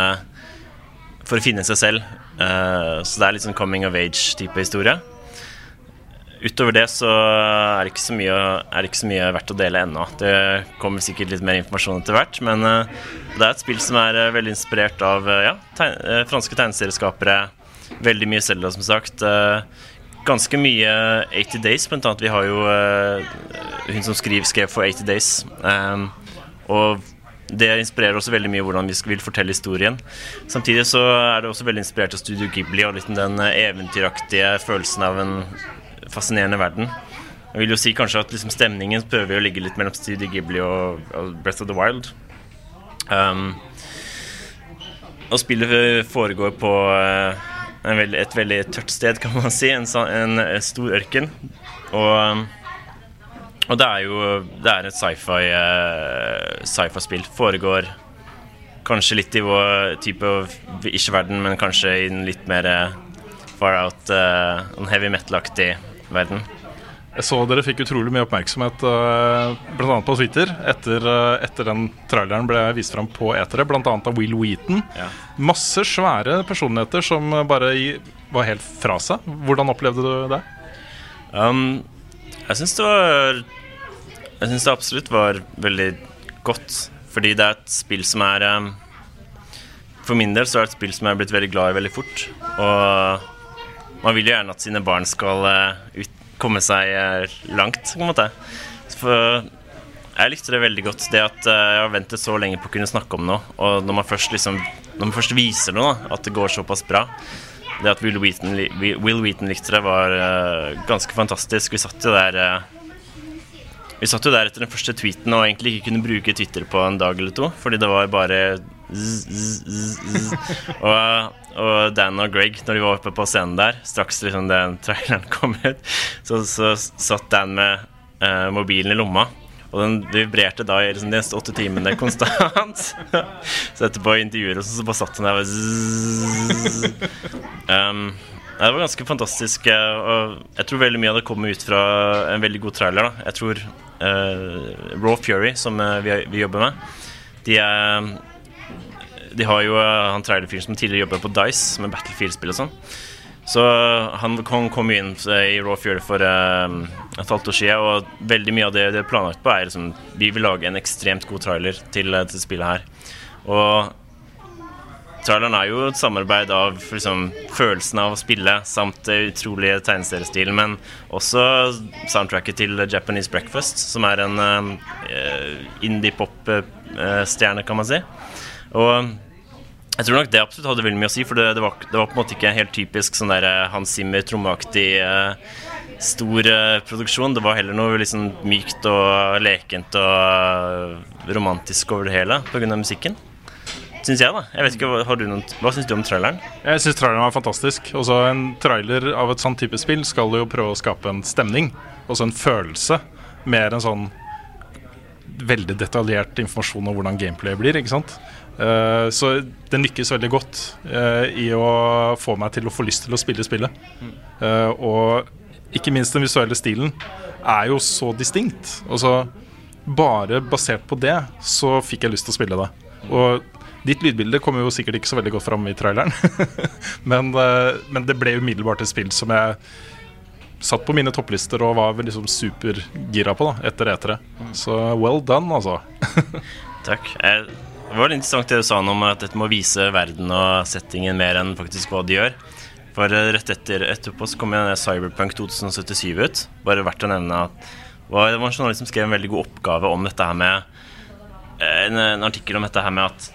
B: for å finne seg selv. Så det er litt sånn coming of age-type historie. Utover det så er det ikke så mye, er ikke så mye verdt å dele ennå. Det kommer sikkert litt mer informasjon etter hvert, men det er et spill som er veldig inspirert av ja, tegn, franske tegneserieskapere. Veldig mye Selda, som sagt. ganske mye 80 Days, blant annet. Vi har jo hun som skriver, skrev for 80 Days. Um, og det inspirerer også veldig mye hvordan vi vil fortelle historien. Samtidig så er det også veldig inspirert av Studio Ghibli og litt den eventyraktige følelsen av en fascinerende verden. Jeg vil jo si kanskje at liksom stemningen prøver å ligge litt mellom Studio Ghibli og, og Breath of the Wild. Um, og spillet foregår på uh, veld, et veldig tørt sted, kan man si. En, en, en stor ørken. Og og det er jo det er et uh, sci-fi-spill. Foregår kanskje litt i vår type ikke verden, men kanskje i en litt mer uh, far out, uh, heavy metal-aktig verden.
A: Jeg så dere fikk utrolig mye oppmerksomhet uh, bl.a. på Twitter etter, uh, etter den traileren ble vist fram på etere, bl.a. av Will Wheaton. Ja. Masse svære personligheter som bare var helt fra seg. Hvordan opplevde du det?
B: Um, jeg syns det var Jeg syns det absolutt var veldig godt. Fordi det er et spill som er um, For min del så er det et spill som jeg er blitt veldig glad i veldig fort. Og man vil jo gjerne at sine barn skal uh, ut, komme seg uh, langt, på en måte. For jeg likte det veldig godt. Det at uh, jeg har ventet så lenge på å kunne snakke om noe, og når man først, liksom, når man først viser noe, at det går såpass bra, det at Will Wheaton, Will Wheaton likte det, var ganske fantastisk. Vi satt jo der Vi satt jo der etter den første tweeten og egentlig ikke kunne bruke Twitter på en dag eller to, fordi det var bare. Og, og, Dan og Greg, når de var oppe på scenen der, straks liksom den traileren kom ut, så, så satt Dan med uh, mobilen i lomma. Og den vibrerte da i liksom de neste åtte timene konstant. så etterpå i intervjuer så bare satt han der og um, Det var ganske fantastisk. Eh, og jeg tror veldig mye av det kommer ut fra en veldig god trailer. Da. Jeg tror uh, Raw Fury, som uh, vi, vi, jobber med, de er de har jo uh, han trailerfyren som tidligere jobber på Dice med Battlefield-spill og sånn. Så han kom jo inn i Raw Fury for et halvt år siden, og veldig mye av det de har planlagt på, er liksom Vi vil lage en ekstremt god trailer til eh, spillet her. Og traileren er jo et samarbeid av liksom, følelsen av å spille samt det utrolige tegneseriestilen, men også soundtracket til Japanese Breakfast, som er en uh, indie-pop-stjerne, kan man si. Og jeg tror nok det absolutt hadde veldig mye å si, for det, det, var, det var, på en måte ikke helt typisk sånn der eh, Hans Zimmer trommeaktig uh, stor eh, produksjon. Det var heller noe liksom mykt og lekent og eh, romantisk over det hele pga. musikken. Syns jeg, da. Jeg vet ikke, har du noen, Hva syns du om traileren?
A: Jeg syns traileren var fantastisk. Også en trailer av et sånn type spill skal jo prøve å skape en stemning. Også en følelse. Mer enn sånn veldig detaljert informasjon om hvordan gameplay blir. ikke sant? Eh, så den lykkes veldig godt eh, i å få meg til å få lyst til å spille spillet. Eh, og ikke minst den visuelle stilen er jo så distinkt. Altså, bare basert på det så fikk jeg lyst til å spille det. Og ditt lydbilde kommer jo sikkert ikke så veldig godt fram i traileren. men, men, det ble umiddelbart et spill som jeg satt på mine topplister og var liksom supergira på da, etter etere. Så well done, altså.
B: Takk. Det var interessant det du sa om at dette må vise verden og settingen mer enn faktisk hva de gjør. For eh, rett etter etterpå så kom jeg Cyberpunk 2077 ut. Bare verdt å nevne at det var en journalist som skrev en veldig god oppgave om dette her med eh, en, en artikkel om dette her med at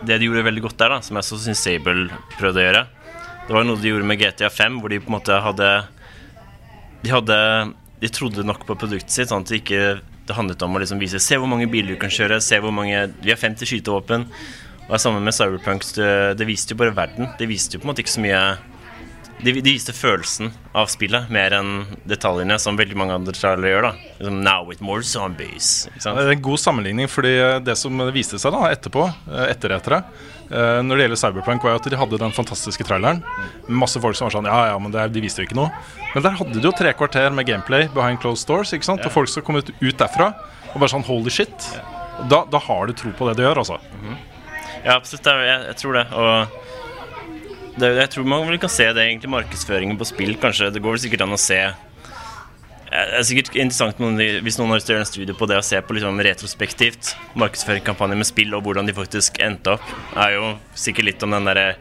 B: det de gjorde veldig godt der, da, som jeg også syns Sable prøvde å gjøre, det var noe de gjorde med GTA 5, hvor de på en måte hadde De hadde De trodde nok på produktet sitt, sånn at de ikke det handlet om å liksom vise Se hvor mange biler du kan kjøre, se hvor mange Vi har 50 skytevåpen. Og det samme med Cyberpunk. Det, det viste jo bare verden. Det viste jo på en måte ikke så mye de, de, viste følelsen av spillet mer enn detaljene, som veldig mange andre trailere gjør. da liksom, Now with more zombies
A: Det er en god sammenligning, fordi det som viste seg da etterpå, etter etter etere, eh, når det gjelder Cyberpunk, var at de hadde den fantastiske traileren. Masse folk som var sånn Ja, ja, men det, de viste jo ikke noe. Men der hadde de jo tre kvarter med gameplay behind closed doors. ikke sant? Og folk som kom ut, ut derfra og bare sånn holy shit. Da, da, har du tro på det du gjør, altså. Mm -hmm.
B: Ja, absolutt. Jeg, jeg tror det. Og det, jeg tror man kan se det egentlig markedsføringen på spill. Kanskje Det går vel sikkert an å se det er sikkert interessant hvis noen har gjøre en studie på det å se på liksom retrospektivt markedsføringskampanje med spill og hvordan de faktisk endte opp. Det er jo sikkert litt om den derre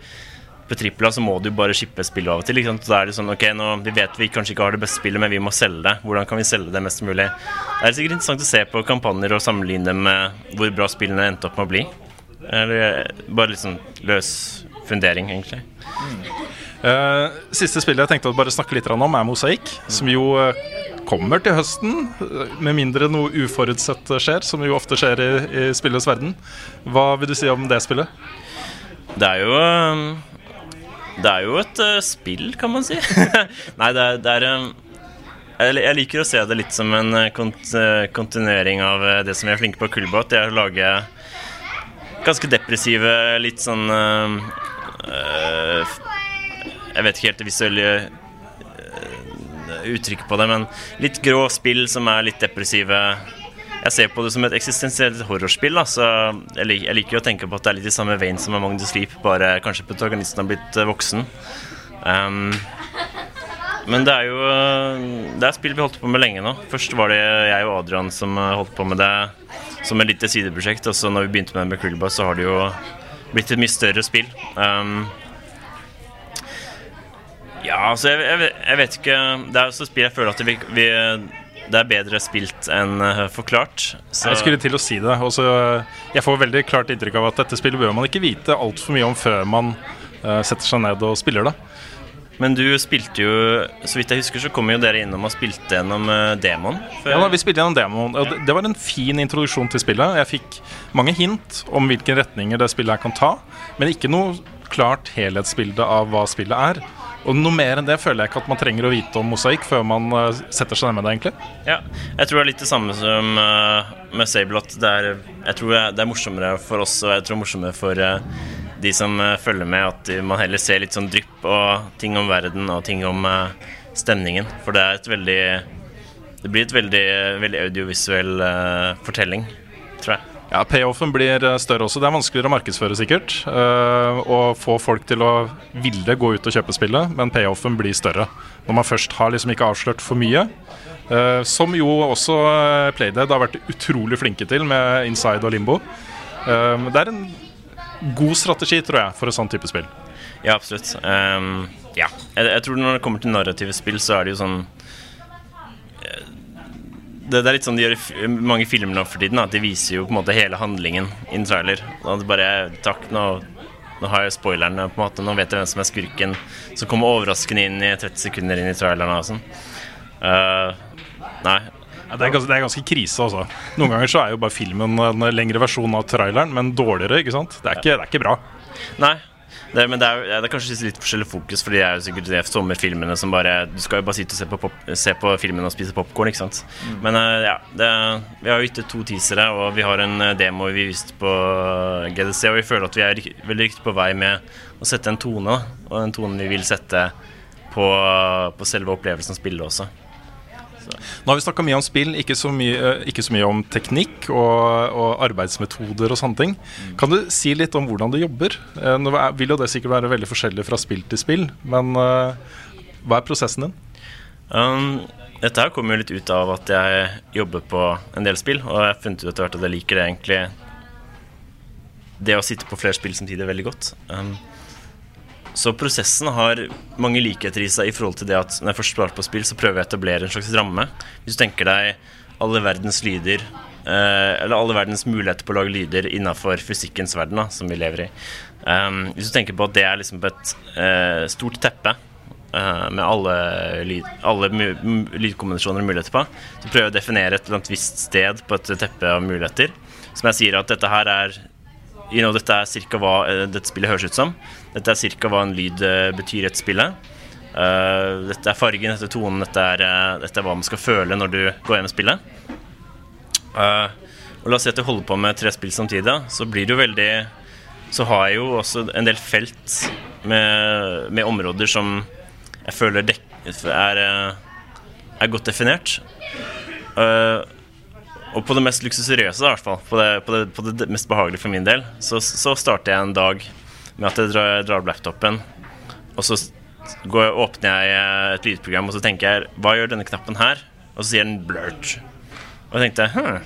B: På tripla så må du bare shippe spill av og til. Liksom. Da er det sånn, ok, nå, Vi vet vi kanskje ikke har det beste spillet, men vi må selge det. Hvordan kan vi selge det mest mulig? Det er sikkert interessant å se på kampanjer og sammenligne med hvor bra spillene endte opp med å bli. Eller bare litt sånn løs fundering, egentlig.
A: Uh, siste spillet jeg tenkte å bare snakke litt om, er Mosaikk, som jo uh, kommer til høsten. Med mindre noe uforutsett skjer, som jo ofte skjer i, i spillets verden. Hva vil du si om det spillet?
B: Det er jo Det er jo et uh, spill, kan man si. Nei, det er, det er jeg liker å se det litt som en kont kontinuering av det som vi er flinke på kullbåt, Det er å lage ganske depressive, litt sånn uh, Jeg vet ikke helt det visuelle uh, uttrykket på det, men litt grå spill som er litt depressive. Jeg ser på det som et eksistensielt horrorspill. Da, så jeg, lik, jeg, liker å tenke på at det er litt i samme veien som Among the Sleep, bare kanskje protagonisten har blitt uh, voksen. Um, men det er jo Det er spill vi holdt på med lenge nå. Først var det jeg og Adrian som holdt på med det som et lite sideprosjekt. Og så når vi begynte med det med Krillbar, så har det jo blitt et mye større spill. Um, ja, altså, jeg, jeg, jeg, vet ikke Det er også spill jeg føler at vi, vi, det er bedre spilt enn uh, forklart.
A: Så. Jeg skulle til å si det. Også, jeg får veldig klart inntrykk av at dette spillet bør man ikke vite altfor mye om før man uh, setter seg ned og spiller det.
B: Men du spilte jo Så vidt jeg husker, så kom jo dere innom og spilte gjennom demoen. demoen.
A: Ja, da, vi spilte gjennom demoen. Og det, det, var en fin introduksjon til spillet. Jeg fikk mange hint om hvilke retninger det spillet her kan ta, men ikke noe klart helhetsbilde av hva spillet er. Og noe mer enn det føler jeg ikke at man trenger å vite om mosaikk før man uh, setter seg ned med det, egentlig.
B: Ja, jeg tror det er litt det samme som uh, med Sable, at det er, jeg tror det er morsommere for oss, og jeg tror er morsommere for de som uh, følger med, at man heller ser litt sånn drypp og ting om verden og ting om uh, stemningen. For det er et veldig Det blir et veldig, veldig audiovisuell uh, fortelling, tror jeg.
A: Ja, Payoffen blir større også. Det er vanskeligere å markedsføre, sikkert. og få folk til å ville gå ut og kjøpe spillet, men payoffen blir større. Når man først har liksom ikke avslørt for mye. som jo også Playdead har vært utrolig flinke til med Inside og Limbo. det er en god strategi, tror jeg, for et sånn type spill.
B: Ja, absolutt. Um, ja. Jeg, jeg, tror når det kommer til narrative spill, så er det jo sånn eh, det, det, er litt sånn de gjør mange filmer nå for tiden. At de viser jo på en måte hele handlingen i en trailer. Det bare Takk, nå, nå har jeg spoilerne, på en måte Nå vet jeg hvem som er skurken. Så kommer overraskende inn i 30 sekunder inn i traileren. Og sånn Uh, nei.
A: Ja, det, er ganske, det er ganske krise, altså. Noen ganger så er jo bare filmen en lengre versjon av traileren, men dårligere. ikke sant? Det er ikke, det er ikke bra.
B: Nei. Det, men det er, det er kanskje litt forskjellig fokus, for det er jo sikkert de sommerfilmene som bare Du skal jo bare sitte og se på, pop, se på filmen og spise popkorn, ikke sant. Mm. Men uh, ja, det, vi har jo gitt to teasere, og vi har en eh, demo vi viste på GDC, og vi føler at vi er veldig riktig på vei med å sette en tone, og den tonen vi vil sette på, på selve opplevelsen av spillet også.
A: Nå har vi snakka mye om spill, ikke så mye, eh, ikke så mye om teknikk og, og, arbeidsmetoder og sånne ting. Kan du si litt om hvordan du jobber? Eh, nå vil jo det sikkert være veldig forskjellig fra spill til spill, men uh, hva er prosessen din?
B: Um, dette her kommer jo litt ut av at jeg jobber på en del spill, og jeg har funnet ut etter hvert at jeg liker det egentlig Det å sitte på flere spill samtidig veldig godt. Um, så prosessen har mange likheter i seg i forhold til det at når jeg først starter på spill, så prøver jeg å etablere en slags ramme. Hvis du tenker deg alle verdens lyder, eh, eller alle verdens muligheter på å lage lyder innafor fysikkens verden, da, som vi lever i. Um, hvis du tenker på at det er liksom et eh, stort teppe uh, med alle, lyd, alle lydkombinasjoner og muligheter på, så prøver jeg å definere et eller annet visst sted på et teppe av muligheter. Som jeg sier at dette her er you know, dette er cirka hva uh, dette spillet høres ut som. Dette er ca. hva en lyd uh, betyr i et spillet. Uh, dette er fargen, dette er tonen, dette er, dette er, hva man skal føle når du går hjem og spiller. og la oss si at jeg holder på med tre spill samtidig, så blir det jo veldig Så har jeg jo også en del felt med, med områder som jeg føler dek, er, er godt definert. Uh, og på det mest luksuriøse, i hvert fall, på det, på, det, på det, mest behagelige for min del, så, så, starter jeg en dag med at jeg drar, drar laptopen, og så går, åpner jeg eh, et lydprogram, og så tenker jeg Hva gjør denne knappen her? Og så sier den blurt. Og jeg tenkte hm,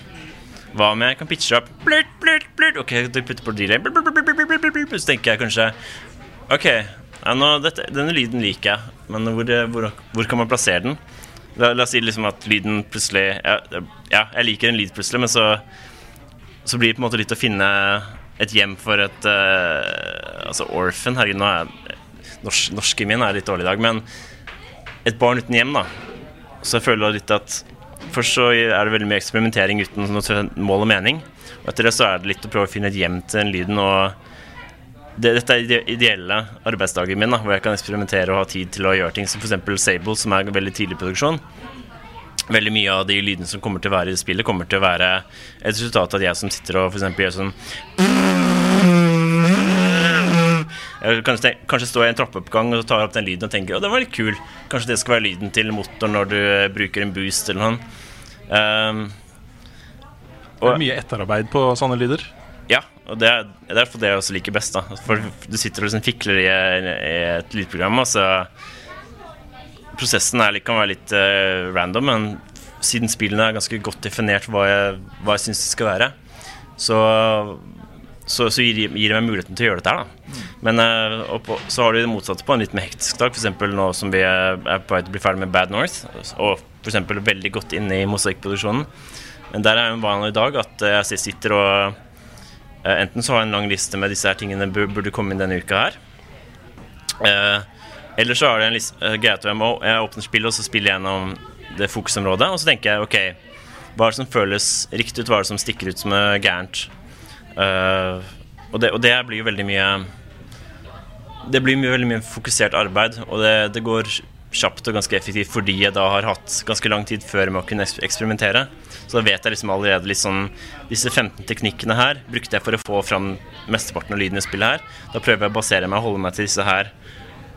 B: hva om jeg kan pitche opp blurt, blurt, blurt? Ok, du putter på delay, blurt, blurt, blurt, Så tenker jeg kanskje Ok, ja, nå, dette, denne lyden liker jeg, men hvor, hvor, hvor kan man plassere den? La, la, oss si liksom at lyden plutselig ja, ja, jeg liker en lyd plutselig, men så, så blir det på en måte litt å finne et hjem for et uh, Altså orphan Herregud, nå er norsk, norsken min er litt dårlig i dag, men et barn uten hjem, da. Så jeg føler litt at Først så er det veldig mye eksperimentering uten noe mål og mening. Og etter det så er det litt å prøve å finne et hjem til den lyden. og det, dette er ideelle arbeidsdagen min, da, hvor jeg kan eksperimentere og ha tid til å gjøre ting som f.eks. Sable, som er veldig tidlig produksjon. Veldig mye av de lydene som kommer til å være i spillet, kommer til å være et resultat av at jeg som sitter og f.eks. gjør sånn Kanskje, kanskje, står jeg i en trappeoppgang og tar opp den lyden og tenker at den var litt kul. Kanskje det skal være lyden til motoren når du bruker en boost eller noe. Um,
A: og, det er mye etterarbeid på sånne lyder?
B: Og det er derfor det jeg også liker best. da For du sitter og liksom fikler i, i et lydprogram, og så Prosessen er, kan være litt uh, random, men siden spillene er ganske godt definert hva jeg, hva jeg syns det skal være, så, så, så gir, gir, det meg muligheten til å gjøre dette her. Da. Men uh, på, så har du det motsatte på en litt mer hektisk dag. F.eks. nå som vi er, på vei til å bli ferdig med Bad North, og f.eks. veldig godt inne i mosaikkproduksjonen. Men der er jo en vanlig dag at jeg sitter og enten så har jeg en lang liste med disse her tingene burde komme inn denne uka her. Uh, eller så har jeg en liste uh, greit, jeg, må, jeg åpner spillet, og så spiller jeg gjennom det fokusområdet. Og så tenker jeg OK, hva er det som føles riktig ut? Hva er det som stikker ut som er gærent? Og, det, og, det, blir jo veldig mye Det blir mye, veldig mye fokusert arbeid, og det, det går kjapt og ganske effektivt fordi jeg da har hatt ganske lang tid før med å kunne eksperimentere. Så da vet jeg liksom allerede litt sånn Disse 15 teknikkene her brukte jeg for å få fram mesteparten av lyden i spillet her. Da prøver jeg å basere meg og holde meg til disse her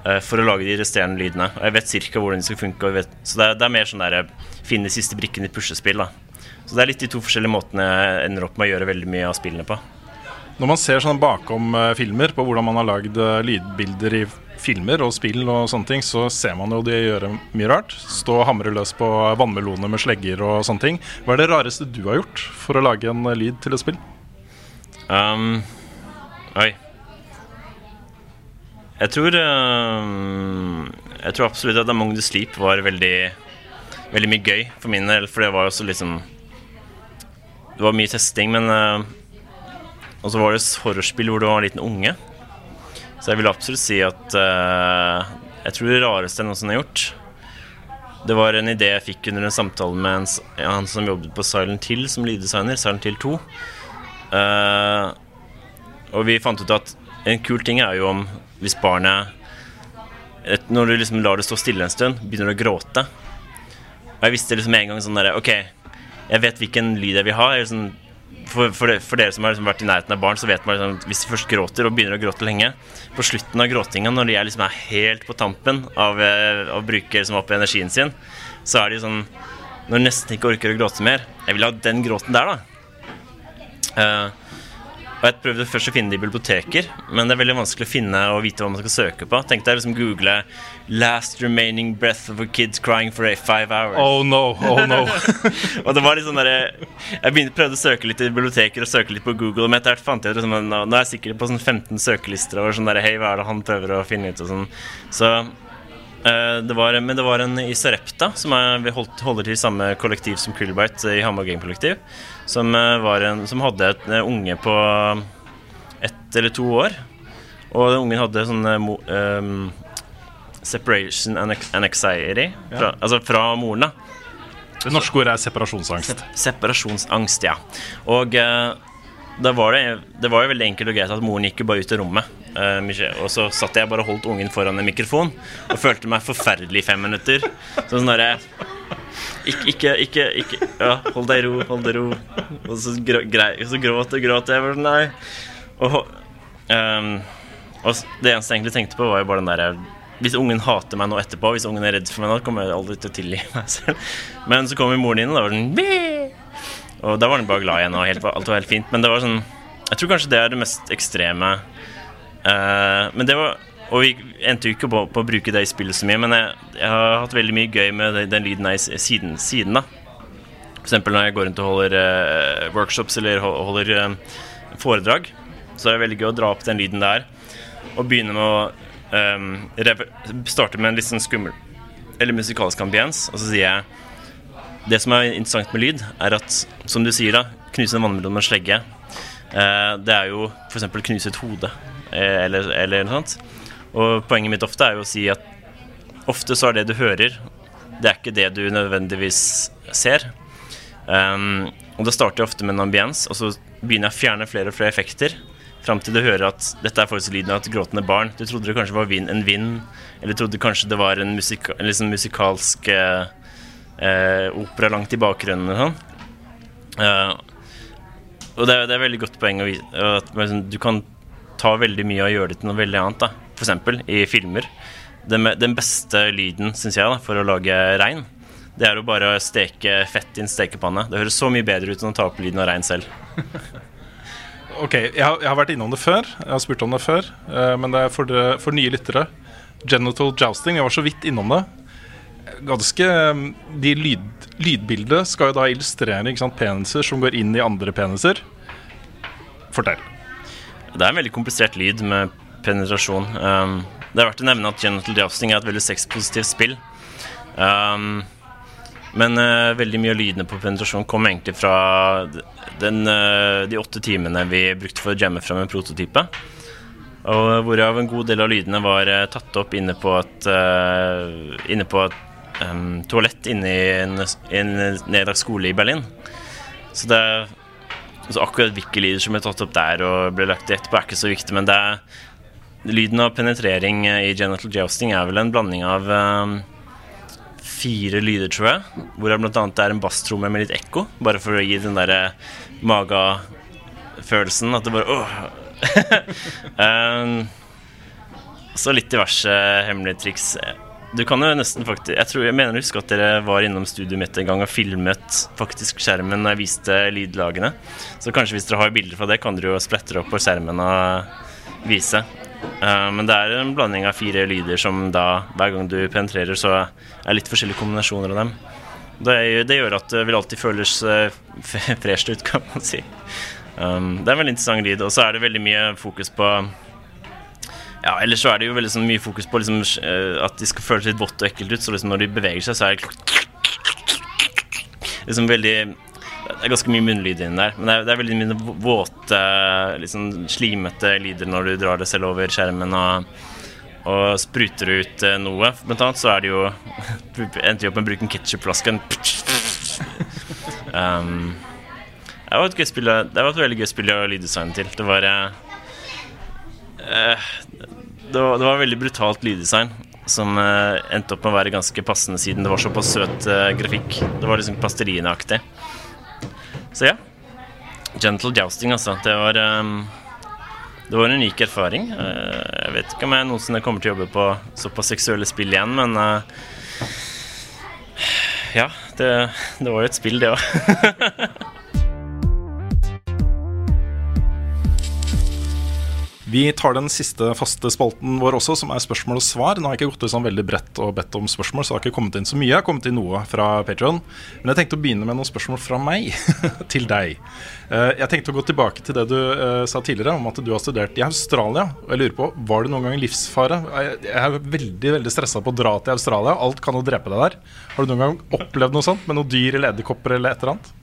B: uh, for å lage de resterende lydene. Og jeg vet cirka hvordan de skal funke. Vet, så det er, det er, mer sånn der finne siste brikken i et puslespill. Da. Så det er litt de to forskjellige måtene jeg ender opp med å gjøre veldig mye av spillene på.
A: Når man ser sånn bakom uh, filmer på hvordan man har lagd lydbilder i filmer og spill og sånne ting, så ser man jo de gjøre mye rart. Stå og hamre løs på vannmeloner med slegger og sånne ting. Hva er det rareste du har gjort for å lage en lyd til et spill?
B: Um, oi. Jeg tror um, Jeg tror absolutt at Among the Sleep var veldig Veldig mye gøy for min del, for det var også liksom Det var mye testing, men uh, Og så var det et horrorspill hvor du var en liten unge. Så jeg vil absolutt si at uh, jeg tror det rareste jeg noensinne har gjort, Det var en idé jeg fikk under en samtale med en, ja, han som jobbet på Silent Hill som lyddesigner. Silent Hill 2. Uh, og vi fant ut at en kul ting er jo om hvis barnet et, Når du liksom lar det stå stille en stund, begynner å gråte. Og jeg visste liksom en gang sånn derre Ok, jeg vet hvilken lyd jeg vil ha. Jeg liksom, for, for, de, for dere som har liksom vært i nærheten av barn, så vet man liksom, hvis de først gråter og begynner å gråte lenge På slutten av gråtinga, når de er liksom er helt på tampen av eh, å bruke liksom opp energien sin, så er de sånn Når de nesten ikke orker å gråte mer Jeg vil ha den gråten der, da. Eh, og jeg prøvde først å finne det i biblioteker, men det er veldig vanskelig å finne og vite hva man skal søke på. Tenk deg liksom google 'Last remaining breath of a kid crying for five hours'.
A: Oh no, oh no.
B: Og det var litt sånn der, Jeg begynte, prøvde å søke litt i biblioteker og søke litt på Google, men etter hvert fant jeg ut liksom, nå, nå er jeg sikkert på sånn 15 søkelister over sånn der, Hei, hva er det han prøver å finne ut? og sånn. Så eh, det var, Men det var en i Sarepta, som er, vi holdt, holder til samme kollektiv som Krillbite i Hamar Gang Kollektiv, som, eh, var en, som hadde et eh, unge på ett eller to år. Og den ungen hadde sånn um, ehm, separation and anxiety fra, Altså fra moren, da.
A: Det norske ordet er separasjonsangst.
B: Separasjonsangst, ja. Og uh, da var det, det var jo veldig enkelt og greit at moren gikk jo bare ut i rommet. Uh, og så satt jeg bare og holdt ungen foran en mikrofon og følte meg forferdelig i fem minutter. Så sånn derre ikke, ikke, ikke, ikke Ja, hold deg i ro, hold deg i ro. Og så, grå, så gråt og jeg. Bare, nei. Og, um, og det eneste jeg egentlig tenkte på, var jo bare den derre Hvis ungen hater meg nå etterpå, hvis ungen er redd for meg nå, kommer jeg aldri til å tilgi meg selv. Men så kommer moren inn, og da var den «Bæ!» Og da var den bare glad igjen, og helt, alt var helt fint. Men det var sånn Jeg tror kanskje det er det mest ekstreme. Uh, men det var Og vi endte jo ikke på, på å bruke det i spillet så mye, men jeg, jeg har hatt veldig mye gøy med den, den lyden her siden, siden da. For eksempel når jeg går rundt og holder uh, workshops eller holder uh, foredrag, så er det veldig gøy å dra opp den lyden der og begynne med å um, starte med en litt sånn skummel eller musikalsk ambiens, og så sier jeg det som er interessant med lyd, er at, som du sier, da, knuse en vannmelon med slegge, uh, det er jo f.eks. knuse et hode, eller, eller noe sånt. Og poenget mitt ofte er jo å si at ofte så er det du hører, det er ikke det du nødvendigvis ser. Um, og da starter jeg ofte med en ambiens, og så begynner jeg å fjerne flere og flere effekter. Fram til du hører at dette er faktisk lyden av et gråtende barn. Du trodde det kanskje var vin, en vind, eller trodde kanskje det var en, musika, en liksom musikalsk eh, eh, opera langt i bakgrunnen. Sånn. Uh, og det, er- det er veldig godt poeng å vise, at liksom, du kan ta veldig mye og gjøre det til noe veldig annet. da Eksempel i filmer. Den, den beste lyden, syns jeg, da for å lage rein, det er å bare steke fett i en stekepanne. Det høres så mye bedre ut enn å ta opp lyden av rein selv.
A: Ok, jeg har, jeg har vært innom det før. Jeg har spurt om det før. Uh, men det er for, det, for nye lyttere. Genital jousting. Jeg var så vidt innom det. Ganske eh, De lyd, lydbildene skal jo da illustrere ikke sant, peniser som går inn i andre peniser. Fortell.
B: Det er en veldig komplisert lyd med penetrasjon. Um, det er verdt å nevne at genital jousting er et veldig sexpositivt spill. Um, men uh, veldig mye av lydene på penetrasjon kom egentlig fra den, uh, de åtte timene vi brukte for å jamme frem en prototype. Og hvorav en god del av lydene var uh, tatt opp inne på et, eh, inne på et um, toalett inne i en, en nedlagt skole i Berlin. Så det så akkurat hvilke lyder som er tatt opp der og ble lagt i etterpå, er ikke så viktig, men det er Lyden av penetrering eh, i genital jousting er vel en blanding av eh, fire lyder, tror jeg. Hvorav blant annet det er en basstromme med litt ekko, bare for å gi den derre magefølelsen. At det bare åh. um, så litt diverse hemmelige triks. Du kan jo nesten faktisk Jeg tror, jeg mener å huske at dere var innom studioet mitt en gang og filmet faktisk skjermen når jeg viste lydlagene. Så kanskje hvis dere har bilder fra det, kan dere jo splette det opp på skjermen og vise. Eh, men det er en blanding av fire lyder som da, hver gang du penetrerer, så er litt forskjellige kombinasjoner av dem. Det, det gjør at det vil alltid føles fresh ut, kan man si. Um, det er en veldig interessant lyd, og så er det veldig mye fokus på ja, ellers så er det jo veldig sånn mye fokus på liksom, eh, at de skal føles litt vått og ekkelt ut. Så liksom når de beveger seg, så er det liksom veldig Det er ganske mye munnlyd inni der. Men det er, det er veldig mye våte, liksom slimete lyder når du drar det selv over skjermen. Og, Og spruter ut eh, noe, blant annet, så er det jo Endte vi opp med å bruke en ketsjupflaske. Um, det var et spill Det var et veldig gøy spill å lyddesigne til. Det var eh, det var, det var veldig brutalt lyddesign som endte opp med å være ganske passende siden det var såpass søt uh, grafikk. Det var liksom Pastelina-aktig. Så ja. Gentle jousting, altså. Det var um, Det var en unik erfaring. Uh, jeg vet ikke om jeg noensinne kommer til å jobbe på såpass seksuelle spill igjen, men uh, Ja, det, det var jo et spill, det òg.
A: Vi tar den siste faste spalten vår også, som er spørsmål og svar. Nå har jeg ikke gått ut sånn veldig bredt og bedt om spørsmål, så det har ikke kommet inn så mye. Jeg har kommet inn noe fra Patreon Men jeg tenkte å begynne med noen spørsmål fra meg til deg. Eh, jeg tenkte å gå tilbake til det du eh, sa tidligere, om at du har studert i Australia. Og jeg lurer på, Var det noen gang livsfare? Jeg er veldig veldig stressa på å dra til Australia. Alt kan jo drepe deg der. Har du noen gang opplevd noe sånt med noen dyr eller edderkopper eller et eller annet?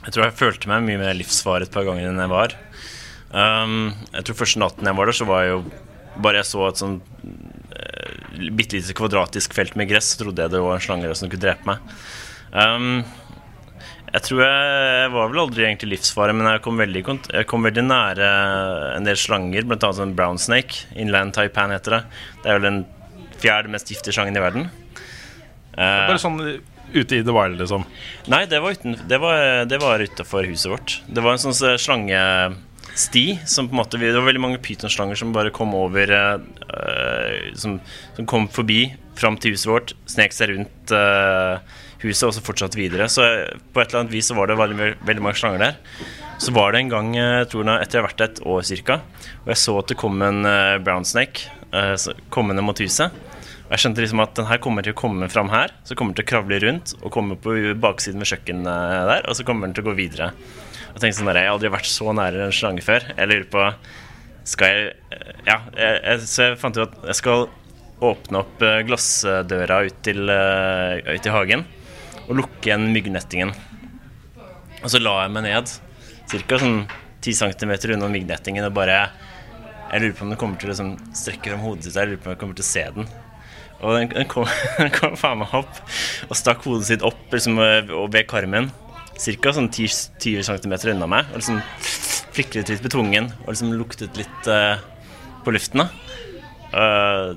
B: Jeg tror jeg følte meg mye mer livsfare et par ganger enn jeg var. Um, jeg tror første natten jeg var der, så var jeg jo Bare jeg så et sånn uh, bitte lite kvadratisk felt med gress, så trodde jeg det var en slange som kunne drepe meg. Um, jeg tror jeg, jeg var vel aldri egentlig livsfare, men jeg kom veldig, jeg kom veldig nære en del slanger, annet en brown snake. Inland taipan heter det. Det er vel den fjerde mest giftige slangen i verden.
A: Uh, Bare sånn ute i the wild, liksom?
B: Nei, det var, uten, det var, det var utafor huset vårt. Det var en sånn slange sti. Som på en måte, det var veldig mange pytonslanger som bare kom over uh, som, som, kom forbi fram til huset vårt, snek seg rundt uh, huset og så fortsatte videre. Så på et eller annet vis så var det veldig, veldig mange slanger der. Så var det en gang, jeg tror etter jeg har vært et år ca., og jeg så at det kom en uh, brown snake kommende mot huset. Og jeg skjønte liksom at den her kommer til å komme fram her, så kommer den til å kravle rundt og komme på baksiden ved kjøkkenet der, og så kommer den til å gå videre. Og tenkte sånn der, Jeg har aldri vært så nære en slange før. Jeg lurer på Skal jeg Ja, jeg, så jeg fant ut at jeg skal åpne opp eh, glassdøra ut til, uh, ut til hagen og lukke igjen myggnettingen. Og så la jeg meg ned ca. sånn 10 cm unna myggnettingen og bare Jeg lurer på om den kommer til å liksom, strekke fram hodet sitt. Jeg lurer på om jeg kommer til å se den. Og den, den kom, den kom faen meg opp og stakk hodet sitt opp liksom, ved karmen ca. Sånn 10, 10 cm unna meg. Og liksom flikret litt på tungen og liksom luktet litt uh, på luften. Uh,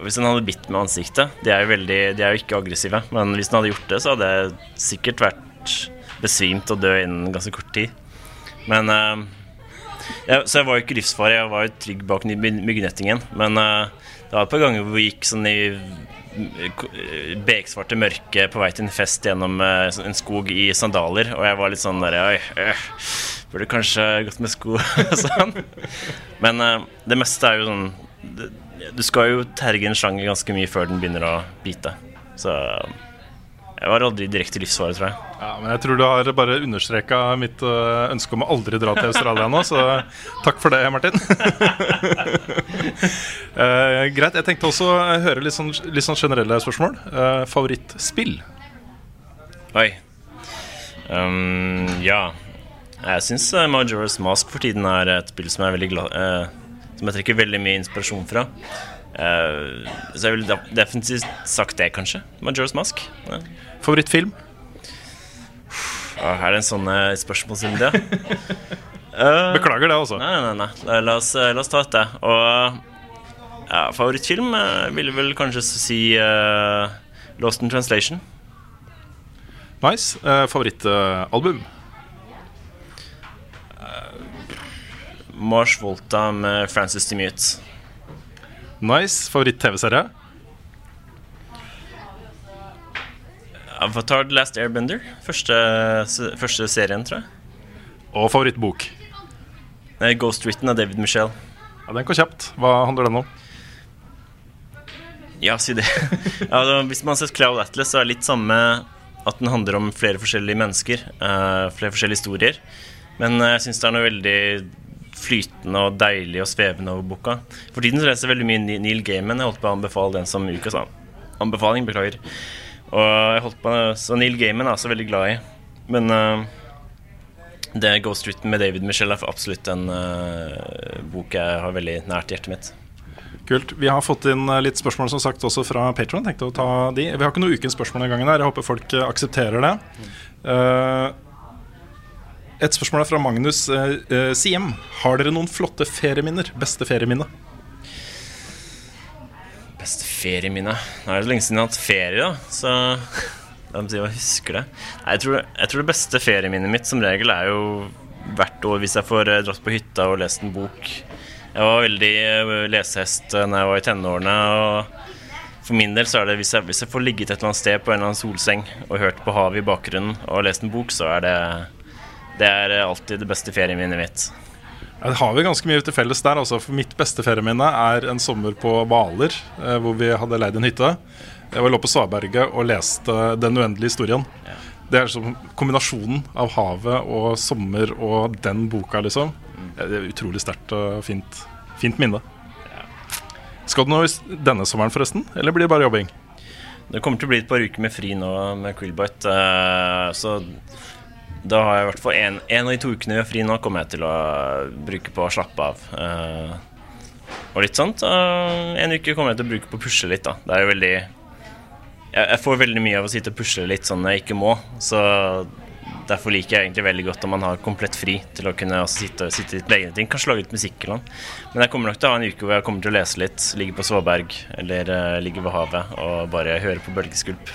B: hvis han hadde bitt med ansiktet De er jo veldig, de er jo ikke aggressive. Men hvis han hadde gjort det, så hadde jeg sikkert vært besvimt og død innen ganske kort tid. Men uh, jeg, Så jeg var jo ikke livsfarlig, jeg var jo trygg bak myggnettingen. Men det var et par ganger hvor vi gikk sånn i beksvarte mørke på vei til en fest gjennom eh, en skog i sandaler, og jeg var litt sånn der Oi, øh, burde kanskje gått med sko sånn. Men uh, det meste er jo sånn Du skal jo terge en slange ganske mye før den begynner å bite. Så jeg var aldri direkte livsfare, tror jeg.
A: Ja, men jeg tror du har bare understreka mitt uh, ønske om å aldri dra til Australia nå, så takk for det, Martin. uh, greit. Jeg tenkte også å høre litt sånn, litt sånn generelle spørsmål. Uh, favorittspill?
B: Oi. Um, ja. Jeg syns Majora's Mask for tiden er et spill som jeg er veldig glad Som jeg trekker veldig mye inspirasjon fra. Uh, så jeg ville definitivt sagt det, kanskje. Majora's Mask. Ja.
A: Favorittfilm?
B: Er det en sånn spørsmål spørsmålsrunde?
A: uh, Beklager det, altså.
B: Nei, nei, nei. La oss, la oss ta dette. Og ja, favorittfilm uh, ville vel kanskje si uh, Lost in Translation.
A: Nice. Uh, Favorittalbum?
B: Mars Volta med Francis Demute.
A: Nice. Favoritt-TV-serie?
B: Avatar The Last Airbender. Første, første serien, tror jeg.
A: Og favorittbok?
B: Ghost Written av David Michelle.
A: Ja, Den går kjapt. Hva handler den om?
B: Ja, si det. ja, hvis man har sett Cloud Atlas, så er det litt samme at den handler om flere forskjellige mennesker. Uh, flere forskjellige historier. Men uh, jeg syns det er noe veldig flytende og deilig og svevende over boka. For tiden så leser jeg veldig mye Neil Gaiman. Jeg holdt på å anbefale den som ukas anbefaling. Beklager. Og jeg holdt på Så Neil Gaiman er jeg også veldig glad i. Men uh, det Ghost Street med David Michelle er absolutt en uh, bok jeg har veldig nært hjertet mitt.
A: Kult. Vi har fått inn eh, litt spørsmål som sagt også fra Patron. Tenkte å ta de. Vi har ikke noe ukens spørsmål den gangen. her Jeg håper folk aksepterer det. Uh, et spørsmål er fra Magnus Siem. Har dere noen flotte ferieminner? Beste ferieminne?
B: Ferieminne Nå er det lenge siden jeg har hatt ferie, da. Så meg si jeg husker det. Nei, jeg, tror, jeg tror det beste ferieminnet mitt som regel er jo hvert år hvis jeg får eh, dratt på hytta og lest en bok. Jeg var veldig eh, lesehest da jeg var i tenårene. og For min del så er det hvis jeg, hvis jeg får ligget et eller annet sted på en eller annen solseng og hørt på havet i bakgrunnen og lest en bok, så er det, det er alltid det beste ferieminnet mitt.
A: Ja, det har vi ganske mye til felles der. Altså. For mitt beste ferieminne er en sommer på Hvaler, eh, hvor vi hadde leid en hytte. Jeg lå på Svaberget og leste 'Den uendelige historien'.
B: Ja.
A: Det er liksom kombinasjonen av havet og sommer og den boka, liksom. Det er utrolig sterkt og fint, fint minne. Skal du noe denne sommeren, forresten? Eller blir det bare jobbing?
B: Det kommer til å bli et par uker med fri nå med Quillbite. Uh, så da har jeg i hvert fall en, av de to ukene vi har fri nå, kommer jeg til å bruke på å slappe av. Uh, og litt sånt. Uh, en uke kommer jeg til å bruke på å pusle litt, da. Det er jo veldig jeg, jeg, får veldig mye av å sitte og pusle litt sånn når jeg ikke må. Så derfor liker jeg egentlig veldig godt om man har komplett fri til å kunne sitte, sitte litt med egne ting. Kanskje lage ut musikk eller noe. Men jeg kommer nok til å ha en uke hvor jeg kommer til å lese litt, ligge på Svåberg eller uh, ligge ved havet og bare høre på bølgeskvulp.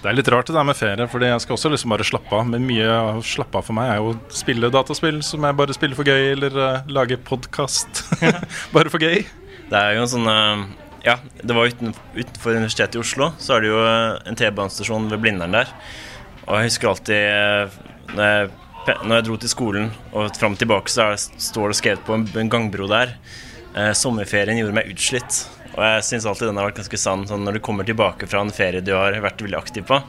A: Det er litt rart det der med ferie, Fordi jeg skal også liksom bare slappe av. Men mye av slappe av for meg er jo å spille dataspill som jeg bare spiller for gøy, eller uh, lage podkast bare for gøy.
B: Det er jo en sånn uh, Ja, det var uten, utenfor Universitetet i Oslo, så er det jo uh, en T-banestasjon ved Blindern der. Og jeg husker alltid når jeg, når jeg dro til skolen og fram og tilbake, så står det skrevet på en, en gangbro der. sommerferien gjorde meg utslitt. Og jeg syns alltid den har vært ganske sann. Sånn når du kommer tilbake fra en ferie du har vært veldig aktiv på,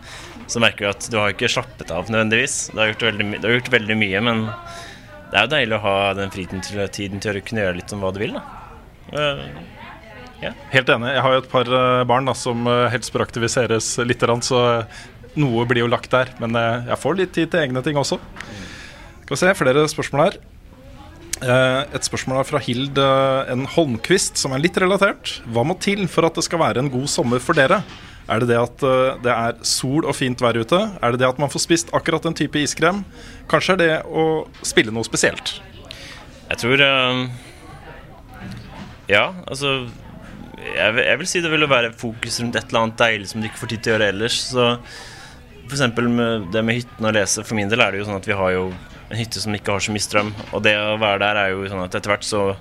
B: så merker du at du har ikke slappet av nødvendigvis. Du har gjort veldig, du har gjort veldig mye, men det er jo deilig å ha den fritiden til, tiden til å kunne gjøre litt om hva du vil. da. Uh,
A: yeah. Helt enig. Jeg har jo et par uh, barn da, som uh, helst bør aktiviseres litt, så noe blir jo lagt der. Men jeg får litt tid til egne ting også. Skal vi se, flere spørsmål her. Eh, et spørsmål fra Hild eh, en Holmquist, som er litt relatert. Hva må til for at det skal være en god sommer for dere? Er det det at eh, det er sol og fint vær ute? Er det det at man får spist akkurat den type iskrem? Kanskje er det å spille noe spesielt?
B: Jeg tror Ja, altså jeg vil, jeg vil, si det vil være fokus rundt et eller annet deilig som du ikke får tid til å gjøre ellers. Så F.eks. med det med hytten og lese. For min del er det jo sånn at vi har jo en hytte som ikke har så mye strøm. Og det å være der er jo sånn at etter hvert så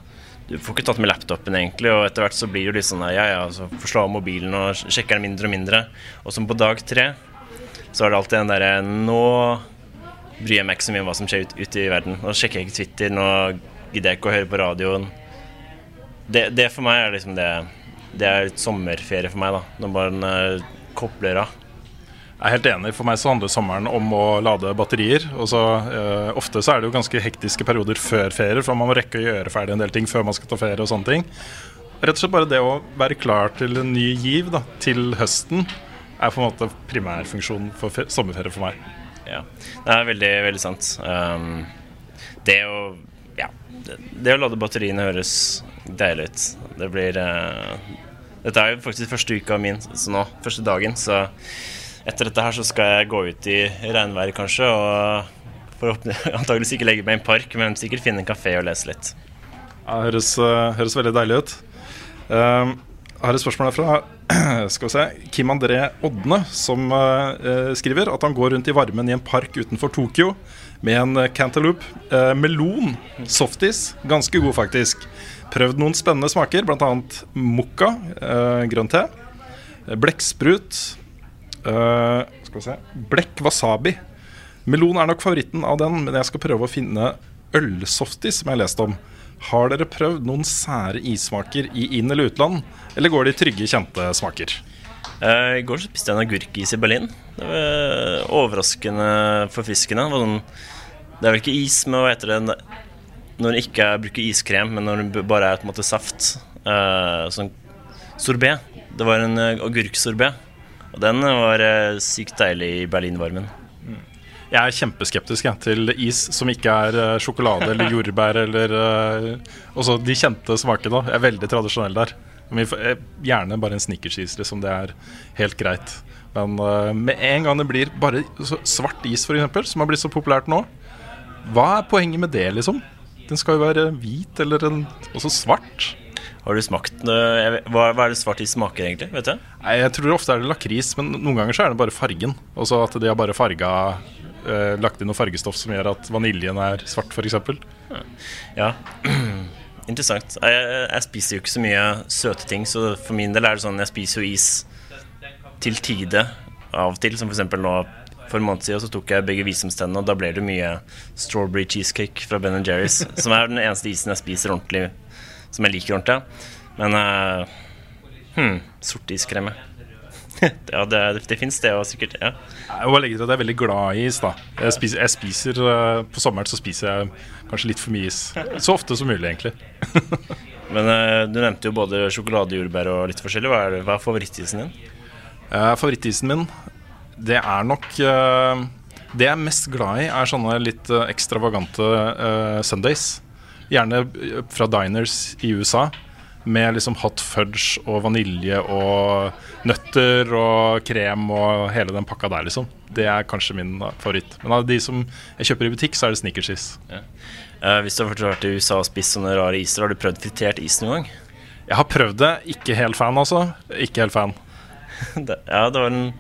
B: Du får ikke tatt med laptopen, egentlig, og etter hvert så blir det litt sånn ja, ja, så får slå av mobilen og sjekker den mindre og mindre. Og som på dag tre så er det alltid den derre Nå bryr jeg meg ikke så mye om hva som skjer ute ut i verden. Nå sjekker jeg ikke Twitter, nå gidder jeg ikke å høre på radioen. Det, det for meg er liksom det Det er litt sommerferie for meg, da. Når man uh, kobler av.
A: Jeg er helt enig. For meg så handler sommeren om å lade batterier. Og så, eh, ofte så er det jo ganske hektiske perioder før ferie, for man må rekke å gjøre ferdig en del ting før man skal ta ferie og sånne ting. Rett og slett bare det å være klar til en ny giv da, til høsten er på en måte primærfunksjonen for sommerferie for meg.
B: Ja, det er veldig, veldig sant. Um, det å ja, det, det, å lade batteriene høres deilig ut. Det blir uh, Dette er jo faktisk første uka min så nå, første dagen, så etter dette her så skal jeg gå ut i regnvær kanskje, og antakeligvis ikke legge meg i en park, men sikkert finne en kafé og lese litt.
A: Ja, høres, uh, høres veldig deilig ut. Uh, har et spørsmål fra skal vi se, Kim André Odne, som uh, skriver at han går rundt i varmen i en park utenfor Tokyo med en cantaloupe. Uh, melon, softis, ganske god faktisk. Prøvd noen spennende smaker, bl.a. mokka, uh, grønn te. Blekksprut, Uh, skal vi se Blekk wasabi. Melon er nok favoritten av den, men jeg skal prøve å finne ølsoftis, som jeg har lest om. Har dere prøvd noen sære issmaker i inn- eller utland, eller går de trygge, kjente smaker?
B: Uh, I går spiste jeg en agurkis i Berlin. Det var overraskende forfriskende. Det, sånn, det er vel ikke is, men hva heter det når du ikke bruker iskrem, men når det bare er på en måte saft. Uh, sånn sorbé. Det var en agurksorbé og den var uh, sykt deilig i berlinvarmen. Mm.
A: Jeg er kjempeskeptisk jeg, til is som ikke er eh, sjokolade eller jordbær eller uh, også de kjente smakene. Jeg er veldig tradisjonell der. Eh, gjerne bare en snickersis, liksom. Det er helt greit. Men eh, med en gang det blir bare svart is, f.eks., som har blitt så populært nå, hva er poenget med det, liksom? Den skal jo være hvit eller en, også svart.
B: Har du smakt vet- hva, hva er det svart i smaker, egentlig? Vet du?
A: Nei, Jeg tror ofte er det lakris, men noen ganger så er det bare fargen. Og så at de har bare farga eh, Lagt inn noe fargestoff som gjør at vaniljen er svart, f.eks.
B: Ja. Interessant. Jeg, jeg spiser jo ikke så mye søte ting, så for min del er det sånn jeg spiser jo is til tide av og til. Som f.eks. nå for en måned siden så tok jeg begge visdomstennene, og da ble det mye strawberry cheesecake fra Ben Jerry's. som er den eneste isen jeg spiser ordentlig, som jeg liker ordentlig. Men uh, hmm, sortiskrem, ja. det, det fins det òg, sikkert. Ja.
A: Jeg må legge til at jeg er veldig glad i is. da Jeg spiser, jeg spiser eh, På sommeren så spiser jeg kanskje litt for mye is. Så ofte som mulig, egentlig.
B: Men uh, du nevnte jo både sjokolade, jordbær og litt forskjellig. Hva er, hva er favorittisen din?
A: Uh, favorittisen min, det er nok uh, Det jeg er mest glad i, er sånne litt ekstravagante Sundays. Gjerne fra diners i USA. Med liksom hot fudge og vanilje og nøtter og krem og hele den pakka der, liksom. Det er kanskje min favoritt. Men av de som jeg kjøper i butikk, så er det Snickersis.
B: Uh, hvis du har vært i USA og spist sånne rare iser, har du prøvd fritert is noen gang?
A: Jeg har prøvd det. Ikke helt fan, altså. Ikke helt fan.
B: det, ja, det var en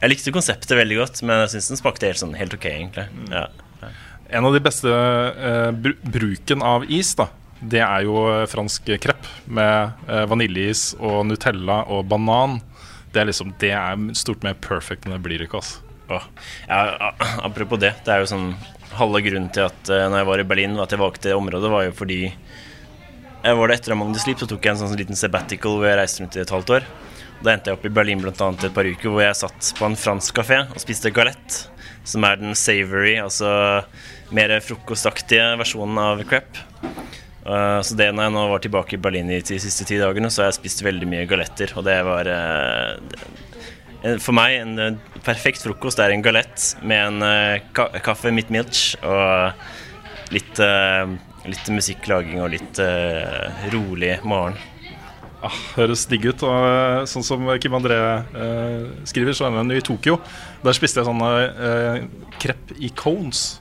B: Jeg likte konseptet veldig godt, men jeg syns den smakte helt, sånn, helt ok, egentlig. Ja.
A: En av de beste eh, br bruken av is, da, det er jo eh, fransk krepp med eh, vaniljeis og Nutella og banan. Det er liksom Det er stort mer perfect enn det blir ikke, altså.
B: Åh. ja, apropos det, det er jo sånn halve grunnen til at uh, når jeg var i Berlin, at jeg valgte det området, var jo fordi jeg var det etter Magnus Sleep, så tok jeg en sånn liten sabbatical hvor jeg reiste rundt i et halvt år. Da endte jeg opp i Berlin blant annet et par uker hvor jeg satt på en fransk kafé og spiste galette, som er den savory, altså mer frokostaktige versjonen av crepe. Uh, så det når jeg nå var tilbake i Berlin de siste ti dagene, så har jeg spist veldig mye galetter, og det var uh, for meg en eh, perfekt frokost er en galett med en uh, ka kaffe midt milch og litt, litt musikklaging og litt rolig morgen.
A: Ah, høres digg ut. Og sånn som Kim André eh, skriver, så er han i Tokyo. Der spiste jeg sånne eh, krepp i cones.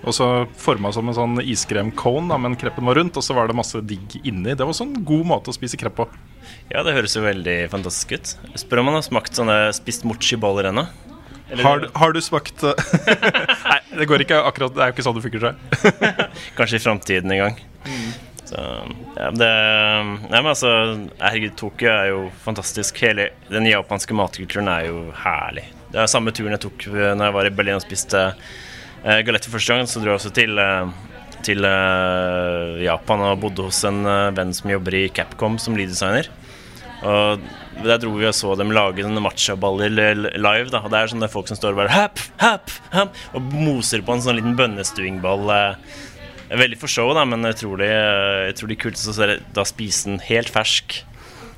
A: Og så forma som en sånn iskrem-cone, men kreppen var rundt, og så var det masse digg inni. Det var også en god måte å spise krepp på.
B: Ja, det høres jo veldig fantastisk ut. Spør om man har smakt sånne spist mochi-baller ennå. Eller-
A: Har, har du smakt eh, Nei, det går ikke akkurat Det er jo ikke sånn det funker seg.
B: Kanskje i framtiden en gang. Så, ja, det, nei, men altså, herregud, Tokyo er jo fantastisk. Hele den japanske matkulturen er jo herlig. Det er samme turen jeg tok Når jeg var i Berlin og spiste uh, galett for første gang. Så dro jeg også til, eh, til eh, Japan og bodde hos en eh, venn som jobber i Capcom som lyddesigner. Og der dro vi og så dem lage sånne matchaballer live. Da. Og det er sånne folk som står og bare hap, hap, hap, og moser på en sånn liten bønnestuingball. eh, Veldig for show, da, men utrolig, eh, utrolig kult å se da spise den helt fersk.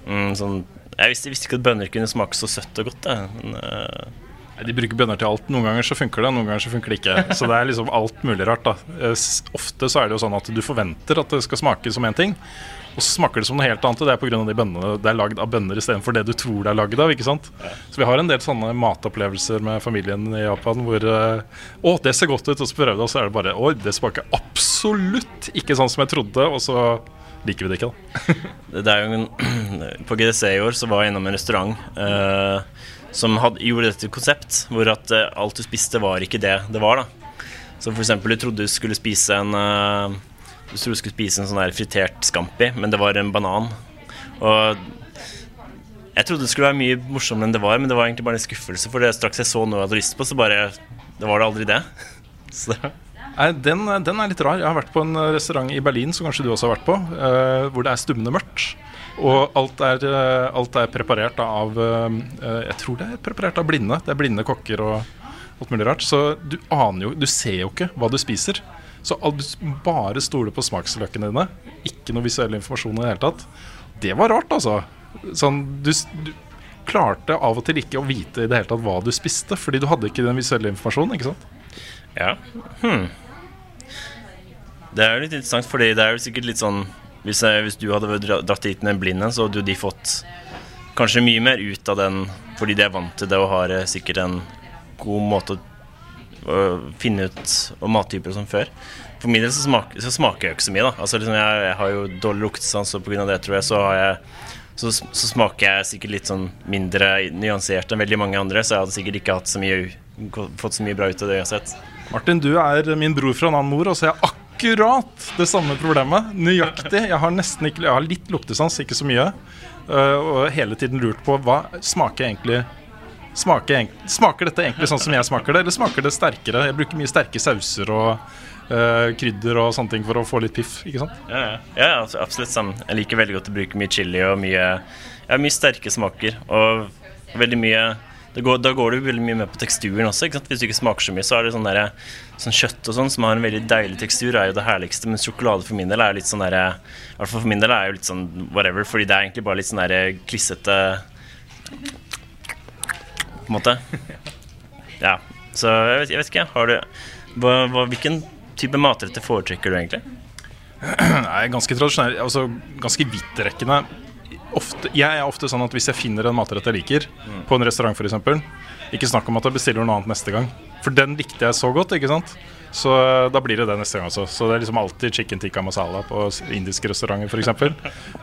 B: Mm, sånn, jeg visste, visste ikke at bønner kunne smake så søtt og godt. Da. Men, eh,
A: Nei, De bruker bønner til alt. Noen ganger så funker det, noen ganger så funker det ikke. Så det er liksom alt mulig rart. da Eh, Ofte så er det jo sånn at du forventer at det skal smake som én ting, og så smaker det som noe helt annet. Og det er pga. de bønnene det er lagd av bønner istedenfor det du tror det er lagd av. ikke sant? Så vi har en del sånne matopplevelser med familien i Japan hvor eh, Å, det ser godt ut, og så prøver det, og så er det bare Oi, det smaker absolutt ikke sånn som jeg trodde, og så liker vi det ikke, da.
B: Det er jo en, på GDC i år så var jeg innom en restaurant eh, som hadde, gjorde dette til konsept, hvor at uh, alt du spiste var ikke det det var. da. Så eksempel du trodde du skulle spise en uh, Du trodde du skulle spise en sånn der fritert scampi, men det var en banan. Og jeg trodde det skulle være mye morsommere enn det var, men det var egentlig bare en skuffelse, for det straks jeg så noe jeg hadde lyst på, så bare Det var det aldri det. Så
A: den, den er litt rar. Jeg har vært på en restaurant i Berlin, som kanskje du også har vært på, uh, hvor det er stummende mørkt. Og alt er, eh, alt er preparert av eh, Jeg tror det er preparert av blinde. Det er blinde kokker og alt mulig rart. Så du aner jo Du ser jo ikke hva du spiser. Så bare stoler på smaksløkene dine. Ikke noe visuell informasjon i det hele tatt. Det var rart, altså. Sånn, du, du, klarte av og til ikke å vite i det hele tatt hva du spiste, fordi du hadde ikke den visuelle informasjonen. ikke sant?
B: Ja. Hmm. Det er jo litt interessant, fordi det er jo sikkert litt sånn Hvis, jeg, hvis du hadde dratt dit med en så hadde jo de fått kanskje mye mer ut av den fordi de er vant til det og har eh, sikkert en god måte å, finne ut om mattyper som før. For min del så smaker, så smaker jeg jo ikke så mye, da. Altså liksom jeg, jeg har jo dårlig luktesans, og pga. det, tror jeg, så jeg så, så smaker jeg sikkert litt sånn mindre nyansert enn veldig mange andre, så jeg hadde sikkert ikke så mye, fått så mye bra ut av det uansett.
A: Martin, du er min bror fra en annen mor, og så har jeg akkurat det samme problemet. Nøyaktig. Jeg har ikke Jeg har litt luktesans, ikke så mye. Uh, og hele tiden lurt på hva smaker egentlig Smaker, smaker dette egentlig sånn som jeg smaker det, eller smaker det sterkere? Jeg bruker mye sterke sauser og uh, krydder og sånne ting for å få litt piff. ikke sant?
B: Ja, ja. ja altså, absolutt sammen. Jeg liker veldig godt å bruke mye chili og mye, ja, mye sterke smaker. Og veldig mye går, Da går du veldig mye med på teksturen også. Hvis du ikke smaker så mye, så er det sånn, der, sånn kjøtt og sånn som har en veldig deilig tekstur, er jo det herligste. Men sjokolade for min del er litt sånn der, I hvert fall for min del er jo litt sånn whatever, fordi det er egentlig bare litt sånn der klissete På en måte. Ja. Så jeg vet, jeg vet ikke, har du hva, hva, Hvilken type matretter foretrekker du egentlig?
A: Nei, ganske tradisjonell, altså ganske vidtrekkende. Ofte, jeg er ofte sånn at hvis jeg finner en matrett jeg liker, på en restaurant f.eks., ikke snakk om at jeg bestiller noe annet neste gang. For den likte jeg så godt, ikke sant. Så eh, da blir det det neste gang også. Så det er liksom alltid chicken tikka masala på indiske restauranter f.eks.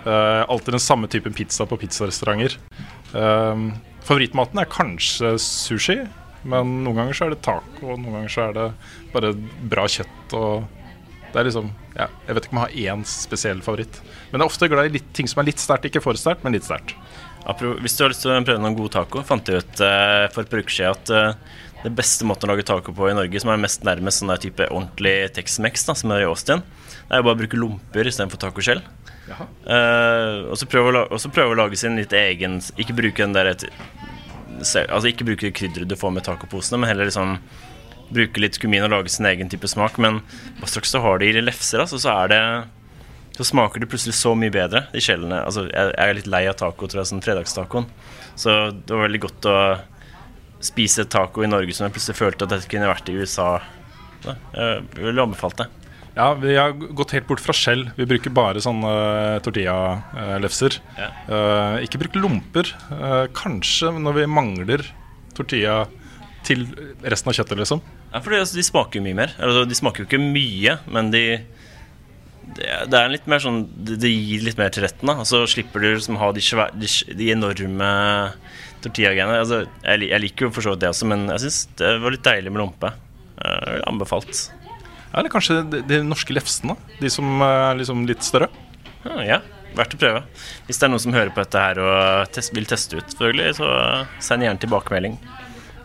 A: Uh, alltid den samme typen pizza på pizzarestauranter. Uh, favorittmaten er kanskje sushi, men noen ganger så er det taco, og noen ganger så er det bare bra kjøtt og det er liksom, ja, Jeg vet ikke om jeg har én spesiell favoritt. Men jeg er ofte glad i litt, ting som er litt sterkt. Ikke for sterkt, men litt sterkt.
B: Hvis du har lyst til å prøve noen god taco, fant jeg ut eh, for et par uker siden at eh, det beste måten å lage taco på i Norge, som er mest nærmest sånn der type ordentlig Tex-Mex, som er i Austin, det er jo bare å bruke lomper istedenfor tacoskjell. Uh, og så prøve prøve å lage sin litt egen Ikke bruke den der Altså ikke bruke krydderet du får med tacoposene, men heller liksom bruke litt kumin og lage sin egen type smak. Men hva straks du har det i lefser, altså, så er det så smaker det plutselig så mye bedre, de kjellene. Altså, jeg, jeg er litt lei av taco, tror jeg, sånn fredagstacoen. Så det var veldig godt å spise taco i Norge som jeg plutselig følte at dette kunne vært i USA. Så, jeg ville anbefalt det.
A: Ja, vi har gått helt bort fra skjell. Vi bruker bare sånne uh, tortillalefser.
B: Ja.
A: Eh, ikke bruk lomper. Eh, kanskje når vi mangler tortilla til resten av kjøttet, liksom.
B: Ja, for altså, de smaker jo mye mer. Altså, de smaker jo ikke mye, men de det er, litt mer sånn Det, det gir litt mer til retten. da Og så slipper du liksom ha de, svære, de, de enorme tortillagreiene. Altså, jeg, jeg liker jo for så vidt det også, men jeg syns det var litt deilig med lompe. Eh, anbefalt.
A: Ja, eller kanskje de, de norske lefsene. De som er liksom litt større.
B: Ah, ja, verdt å prøve. Hvis det er noen som hører på dette her og test, vil teste ut, selvfølgelig, så send gjerne tilbakemelding.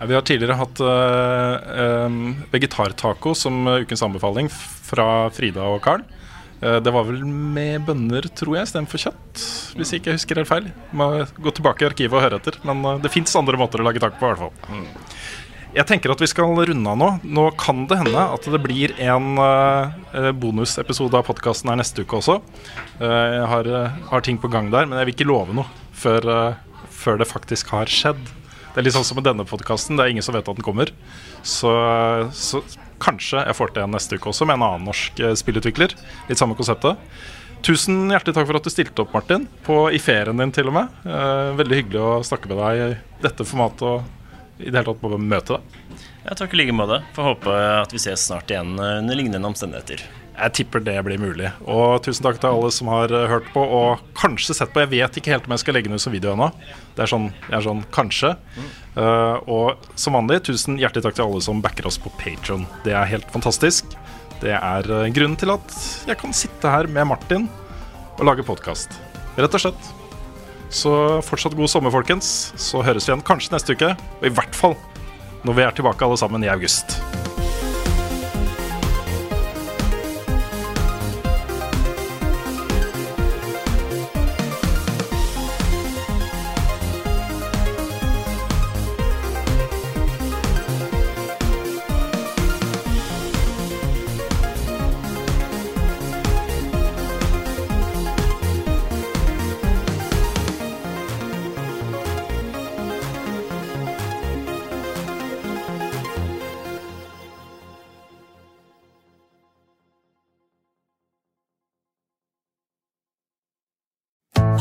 A: Vi har tidligere hatt uh, um, vegetartaco som eh, ukens anbefaling fra Frida og Carl. Uh, det var vel med bønner, tror jeg, istedenfor kjøtt. Hvis jeg ikke husker helt feil. Må gå tilbake i arkivet og høre etter. Men uh, det fins andre måter å lage taco på, i hvert fall. Jeg tenker at vi skal runde av nå. Nå kan det hende at det blir en bonusepisode av podkasten her neste uke også. Jeg har, har ting på gang der, men jeg vil ikke love noe før, før det faktisk har skjedd. Det er litt sånn som med denne podkasten. Det er ingen som vet at den kommer. Så, så kanskje jeg får til en neste uke også med en annen norsk eh, spillutvikler. Litt samme konseptet. Tusen hjertelig takk for at du stilte opp, Martin. På, I ferien din, til og med. Eh, veldig hyggelig å snakke med deg i dette formatet og i det hele tatt bare møte deg.
B: Takk i like måte. Får håpe at vi ses snart igjen eh, under lignende omstendigheter.
A: Jeg tipper det blir mulig. Og tusen takk til alle som har eh, hørt på og kanskje sett på. Jeg vet ikke helt om jeg skal legge den ut som video ennå. Det er sånn, jeg er sånn kanskje. Eh, og som vanlig, tusen hjertelig takk til alle som backer oss på Patron. Det er helt fantastisk. Det er eh, grunnen til at jeg kan sitte her med Martin og lage podkast. Rett og slett. Så fortsatt god sommer, folkens. Så høres vi igjen kanskje neste uke. Og i hvert fall når vi er tilbake alle sammen i august.